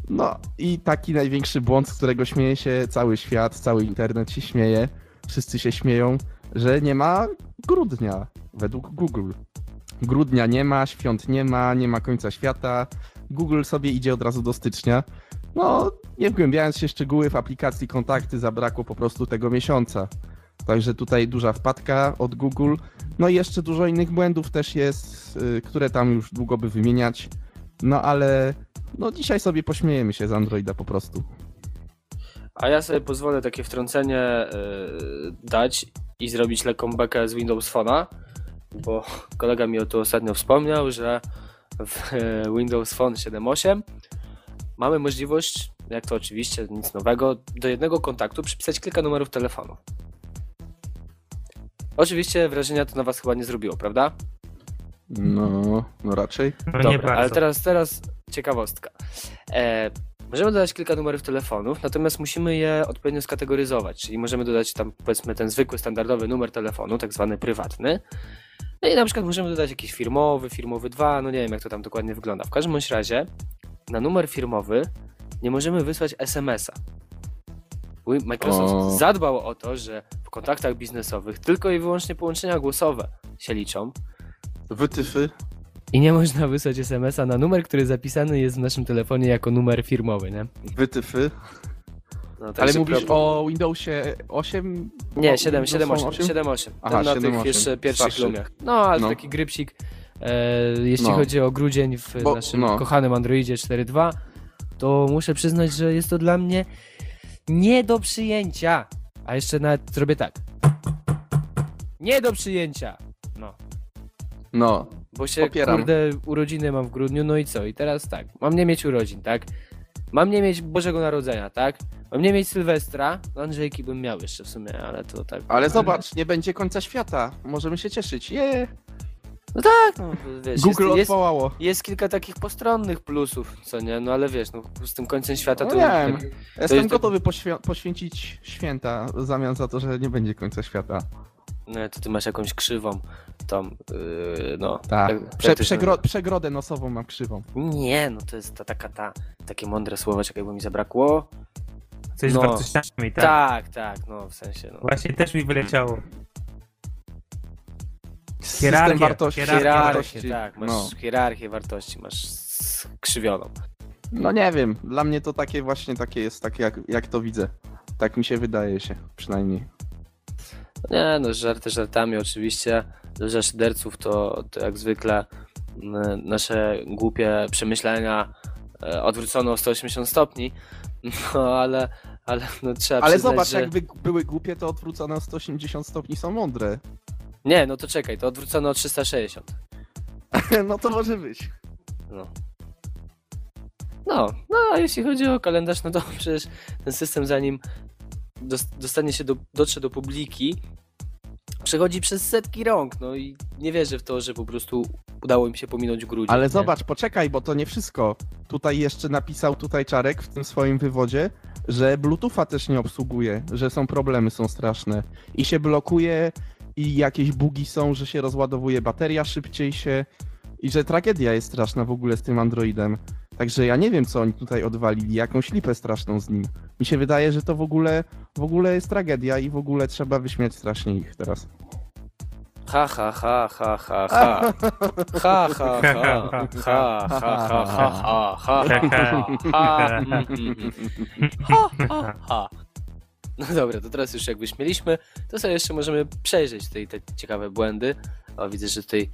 No i taki największy błąd, z którego śmieje się cały świat, cały internet się śmieje. Wszyscy się śmieją, że nie ma grudnia według Google. Grudnia nie ma, świąt nie ma, nie ma końca świata. Google sobie idzie od razu do stycznia. No, nie wgłębiając się w szczegóły w aplikacji kontakty, zabrakło po prostu tego miesiąca. Także tutaj duża wpadka od Google. No i jeszcze dużo innych błędów też jest, y, które tam już długo by wymieniać. No ale no dzisiaj sobie pośmiejemy się z Androida po prostu. A ja sobie pozwolę takie wtrącenie e, dać i zrobić lekką bekę z Windows Phone'a, bo kolega mi o tu ostatnio wspomniał, że w e, Windows Phone 7.8 mamy możliwość, jak to oczywiście nic nowego, do jednego kontaktu przypisać kilka numerów telefonu. Oczywiście wrażenia to na was chyba nie zrobiło, prawda? No, no raczej. No nie Dobra, ale bardzo. teraz, teraz ciekawostka. E, możemy dodać kilka numerów telefonów, natomiast musimy je odpowiednio skategoryzować, czyli możemy dodać tam powiedzmy ten zwykły, standardowy numer telefonu, tak zwany prywatny. No i na przykład możemy dodać jakiś firmowy, firmowy 2, no nie wiem jak to tam dokładnie wygląda. W każdym bądź razie na numer firmowy nie możemy wysłać SMS-a. Microsoft O. zadbał o to, że w kontaktach biznesowych tylko i wyłącznie połączenia głosowe się liczą. Wytyfy. I nie można wysłać SMS-a na numer, który zapisany jest w naszym telefonie jako numer firmowy, nie? Wytyfy. No, Ale także mówisz problem- o Windowsie 8? Nie, o 7, Windows 7, Phone 8, 7, 8. Ten Aha, na tych 7.8. jeszcze pierwszych lumiach. No, ale No. taki grypsik. E, jeśli No. chodzi o grudzień w Bo- naszym no. kochanym Androidzie 4.2, to muszę przyznać, że jest to dla mnie nie do przyjęcia. A jeszcze nawet zrobię tak. Nie do przyjęcia. No. No, Bo się, Popieram. kurde, urodziny mam w grudniu, no i co? I teraz tak, mam nie mieć urodzin, tak? Mam nie mieć Bożego Narodzenia, tak? Mam nie mieć Sylwestra, Andrzejki bym miał jeszcze w sumie, ale to tak... ale zobacz, nie będzie końca świata. Możemy się cieszyć. Je! No tak, no wiesz, Google jest, jest, odwołało. jest kilka takich postronnych plusów, co nie? No ale wiesz, no z tym końcem świata No to... wiem. Jestem jest tak- gotowy poświę- poświęcić święta w zamian za to, że nie będzie końca świata. No, to ty masz jakąś krzywą tam, yy, no. Tak. Prze, to przegro, przegrodę nosową mam krzywą. Nie, no to jest ta taka ta, takie mądre słowo, czekaj, bo mi zabrakło. Coś No. z wartościami, tak? Tak, tak, no w sensie, no. Właśnie też mi wyleciało. System Hierarchia, wartości. Hierarchię, tak, masz No. hierarchię wartości, masz skrzywioną. no nie wiem, dla mnie to takie właśnie takie jest, takie jak, jak to widzę. Tak mi się wydaje się, przynajmniej. Nie, no żarty żartami oczywiście. Dla szyderców to, to jak zwykle m, nasze głupie przemyślenia e, odwrócono o 180 stopni. No ale, ale no, trzeba Ale przyznać, zobacz, że... jakby były głupie, to odwrócone o 180 stopni są mądre. Nie, no to czekaj, to odwrócono o 360. [LAUGHS] no to może być. No. No, no a jeśli chodzi o kalendarz, no to [LAUGHS] przecież ten system zanim dos- dostanie się do, dotrze do publiki, przechodzi przez setki rąk, no i nie wierzę w to, że po prostu udało im się pominąć grudzień. Ale nie? zobacz, poczekaj, bo to nie wszystko. Tutaj jeszcze napisał tutaj Czarek w tym swoim wywodzie, że Bluetootha też nie obsługuje, że są problemy, są straszne. I się blokuje, i jakieś bugi są, że się rozładowuje bateria szybciej się, i że tragedia jest straszna w ogóle z tym Androidem. Także ja nie wiem, co oni tutaj odwalili, jakąś lipę straszną z nim. Mi się wydaje, że to w ogóle, w ogóle jest tragedia i w ogóle trzeba wyśmiać strasznie ich teraz. Ha, ha, ha, ha, ha, ha. Ha, ha, ha. Ha, ha, ha, ha, ha, ha, ha, ha. Mm, mm, mm. Ha, ha, ha. No dobra, to teraz już jak wyśmieliśmy, to sobie jeszcze możemy przejrzeć tutaj te ciekawe błędy. O, widzę, że tutaj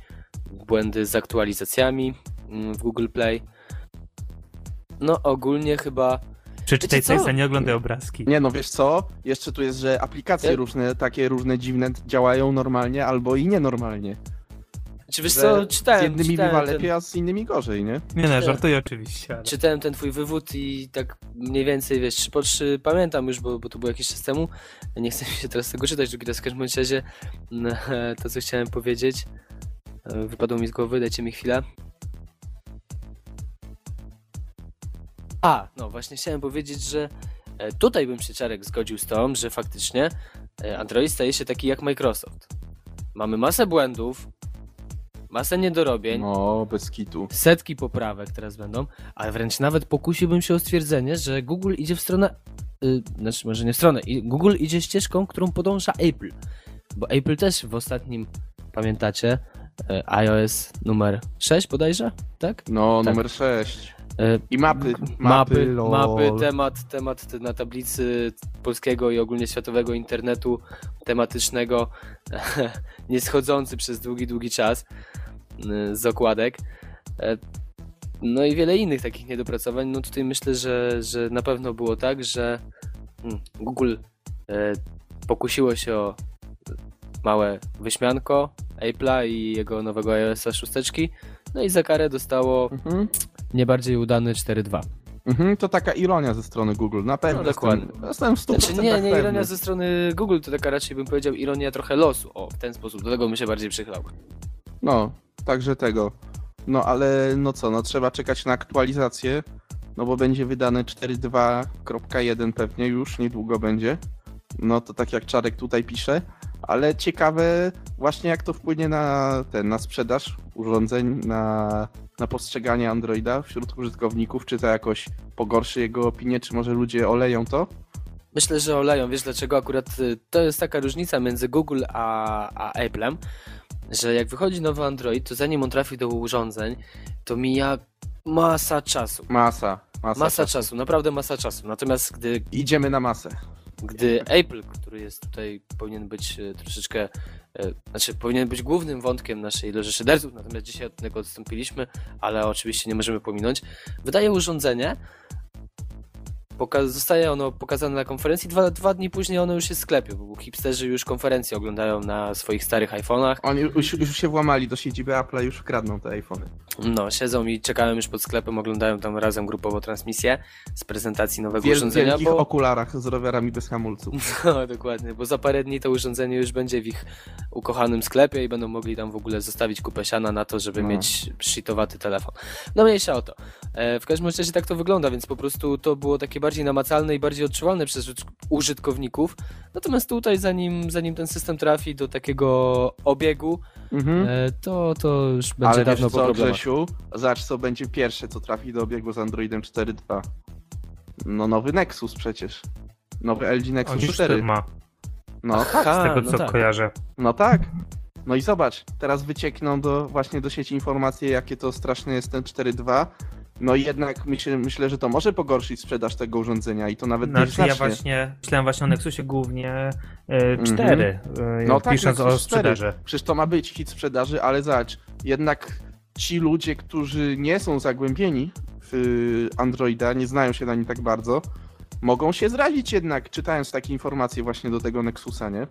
błędy z aktualizacjami mm, w Google Play. No ogólnie chyba Przeczytaj coś, a nie oglądaj obrazki. Nie no, wiesz co? Jeszcze tu jest, że aplikacje Ja- różne, takie różne dziwne działają normalnie albo i nienormalnie. Czy wiesz co, czytałem, z jednymi czytałem bywa ten- lepiej, a z innymi gorzej, nie? Nie no, żartuję oczywiście. Ale... Czytałem ten twój wywód i tak mniej więcej, wiesz, trzy po trzy pamiętam już, bo, bo to było jakiś czas temu. Nie chcę mi się teraz tego czytać drugi raz w każdym razie. [LAUGHS] To, co chciałem powiedzieć, e, wypadło mi z głowy, dajcie mi chwilę. A, no właśnie chciałem powiedzieć, że e, tutaj bym się Czarek zgodził z tą, że faktycznie e, Android staje się taki jak Microsoft. Mamy masę błędów, masę niedorobień, No, bez kitu. setki poprawek teraz będą, ale wręcz nawet pokusiłbym się o stwierdzenie, że Google idzie w stronę, y, znaczy może nie w stronę, Google idzie ścieżką, którą podąża Apple, bo Apple też w ostatnim, pamiętacie, y, iOS numer 6 bodajże, tak? No, Tak. numer 6. Y, I mapy. Mapy, lol. mapy, temat, temat na tablicy polskiego i ogólnie światowego internetu tematycznego, [LAUGHS] nie schodzący przez długi, długi czas y, z okładek. E, No i wiele innych takich niedopracowań. No tutaj myślę, że, że na pewno było tak, że mm, Google e, pokusiło się o małe wyśmianko Apple'a i jego nowego iOS 6. No i za karę dostało Mhm. Nie bardziej udany 4.2. Mhm, to taka ironia ze strony Google, na pewno. No, dokładnie. Jestem, jestem w 100% Znaczy nie, nie pewny. ironia ze strony Google, to taka raczej bym powiedział ironia trochę losu. O, w ten sposób. Do tego bym się bardziej przychylał. No, także tego. No ale no co, no trzeba czekać na aktualizację, no bo będzie wydane 4.2.1 pewnie już, niedługo będzie. No to tak jak Czarek tutaj pisze, ale ciekawe właśnie jak to wpłynie na ten, na sprzedaż urządzeń, na, na postrzeganie Androida wśród użytkowników, czy to jakoś pogorszy jego opinię, czy może ludzie oleją to? Myślę, że oleją. Wiesz dlaczego? Akurat y, to jest taka różnica między Google a, a Apple'em, że jak wychodzi nowy Android, to zanim on trafi do urządzeń, to mija masa czasu. Masa, masa, Masa czasu, naprawdę masa czasu. Natomiast gdy Idziemy na masę. Gdy Apple, który jest tutaj, powinien być e, troszeczkę, e, znaczy powinien być głównym wątkiem naszej loży szyderców, natomiast dzisiaj od tego odstąpiliśmy, ale oczywiście nie możemy pominąć, wydaje urządzenie, poka- zostaje ono pokazane na konferencji, dwa, dwa dni później ono już jest w sklepie, bo hipsterzy już konferencje oglądają na swoich starych iPhone'ach, Oni już, już się włamali do siedziby Apple'a, już kradną te iPhony. no, siedzą i czekają już pod sklepem, oglądają tam razem grupowo transmisję z prezentacji nowego Wiel, urządzenia, wielkich bo... okularach z rowerami bez hamulców. [LAUGHS] No, dokładnie, bo za parę dni to urządzenie już będzie w ich ukochanym sklepie i będą mogli tam w ogóle zostawić kupę siana na to, żeby No. mieć shitowaty telefon. No mniejsza o to. E, w każdym razie tak to wygląda, więc po prostu to było takie bardziej namacalne i bardziej odczuwalne przez użytkowników. Natomiast tutaj, zanim, zanim ten system trafi do takiego obiegu, mhm. E, to, to już będzie Ale dawno wiesz co, po Grzesiu, zacz co będzie pierwsze, co trafi do obiegu z Androidem 4.2. No nowy Nexus przecież. Nowy LG Nexus On 4. ma. No Aha, tak, z tego no co tak. kojarzę. No tak. No i zobacz, teraz wyciekną do, właśnie do sieci informacje, jakie to straszne jest ten 4.2. No i jednak myślę, myślę, że to może pogorszyć sprzedaż tego urządzenia i to nawet znaczy, znacznie. ja właśnie myślałem właśnie o Nexusie głównie e, 4, mm-hmm. e, no tak, pisząc o sprzedaży. Przecież to ma być hit sprzedaży, ale zobacz, jednak ci ludzie, którzy nie są zagłębieni w Androida, nie znają się na nim tak bardzo, mogą się zrazić jednak, czytając takie informacje właśnie do tego Nexusa, nie?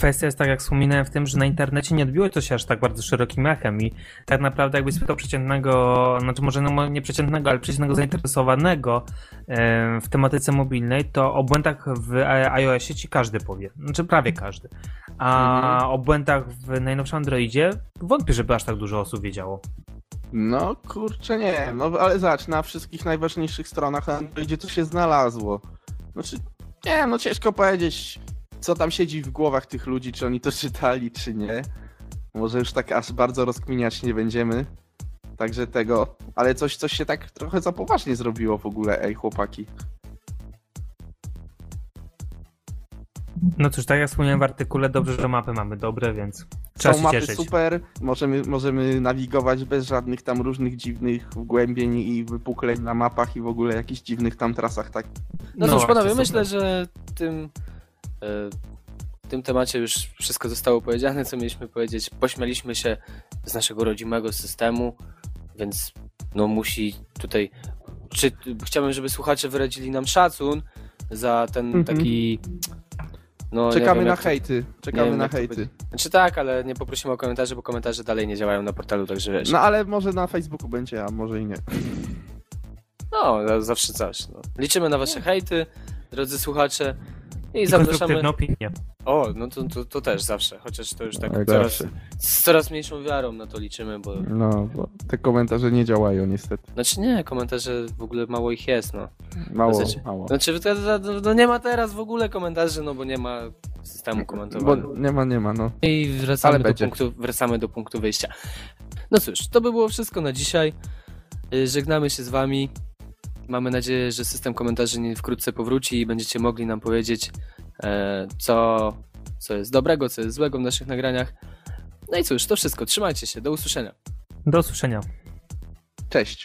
Kwestia jest tak, jak wspominałem w tym, że na internecie nie odbiło to się aż tak bardzo szerokim echem i tak naprawdę jakbyś spytał przeciętnego, znaczy może no, nie przeciętnego, ale przeciętnego zainteresowanego w tematyce mobilnej, to o błędach w iOSie ci każdy powie, znaczy prawie każdy. A mhm. o błędach w najnowszym Androidzie wątpię, żeby aż tak dużo osób wiedziało. No kurczę nie, no ale zobacz, na wszystkich najważniejszych stronach Androidzie to się znalazło. Znaczy, nie no ciężko powiedzieć, co tam siedzi w głowach tych ludzi, czy oni to czytali, czy nie. Może już tak aż bardzo rozkminiać nie będziemy. Także tego, ale coś, coś się tak trochę za poważnie zrobiło w ogóle, ej chłopaki. No cóż, tak jak wspomniałem w artykule, dobrze, że mapy mamy dobre, więc trzeba Są mapy cieszyć. super, możemy, możemy nawigować bez żadnych tam różnych dziwnych wgłębień i wypukleń na mapach i w ogóle jakichś dziwnych tam trasach. Tak. No, no cóż, panowie, myślę, że tym, w tym temacie już wszystko zostało powiedziane, co mieliśmy powiedzieć. Pośmialiśmy się z naszego rodzimego systemu, więc no musi tutaj... Czy, chciałbym, żeby słuchacze wyrazili nam szacun za ten mm -hmm. taki no, Czekamy wiem, na hejty. Czekamy na hejty. Znaczy tak, ale nie poprosimy o komentarze, bo komentarze dalej nie działają na portalu, także wiesz. No ale może na Facebooku będzie, a może i nie. No, zawsze coś. No. Liczymy na wasze hejty, drodzy słuchacze. I, I zapraszamy. opinię. O, no to, to, to, też zawsze, chociaż to już tak no coraz, z coraz mniejszą wiarą na to liczymy, bo... No, bo te komentarze nie działają niestety. Znaczy nie, komentarze w ogóle mało ich jest, no. Mało, znaczy, mało. Znaczy to, to, to, nie ma teraz w ogóle komentarzy, no bo nie ma systemu komentowania. Bo nie ma, nie ma, no. I wracamy do, punktu, wracamy do punktu wyjścia. No cóż, to by było wszystko na dzisiaj. Y, żegnamy się z wami. Mamy nadzieję, że system komentarzy wkrótce powróci i będziecie mogli nam powiedzieć, e, co, co jest dobrego, co jest złego w naszych nagraniach. No i cóż, to wszystko. Trzymajcie się. Do usłyszenia. Do usłyszenia. Cześć.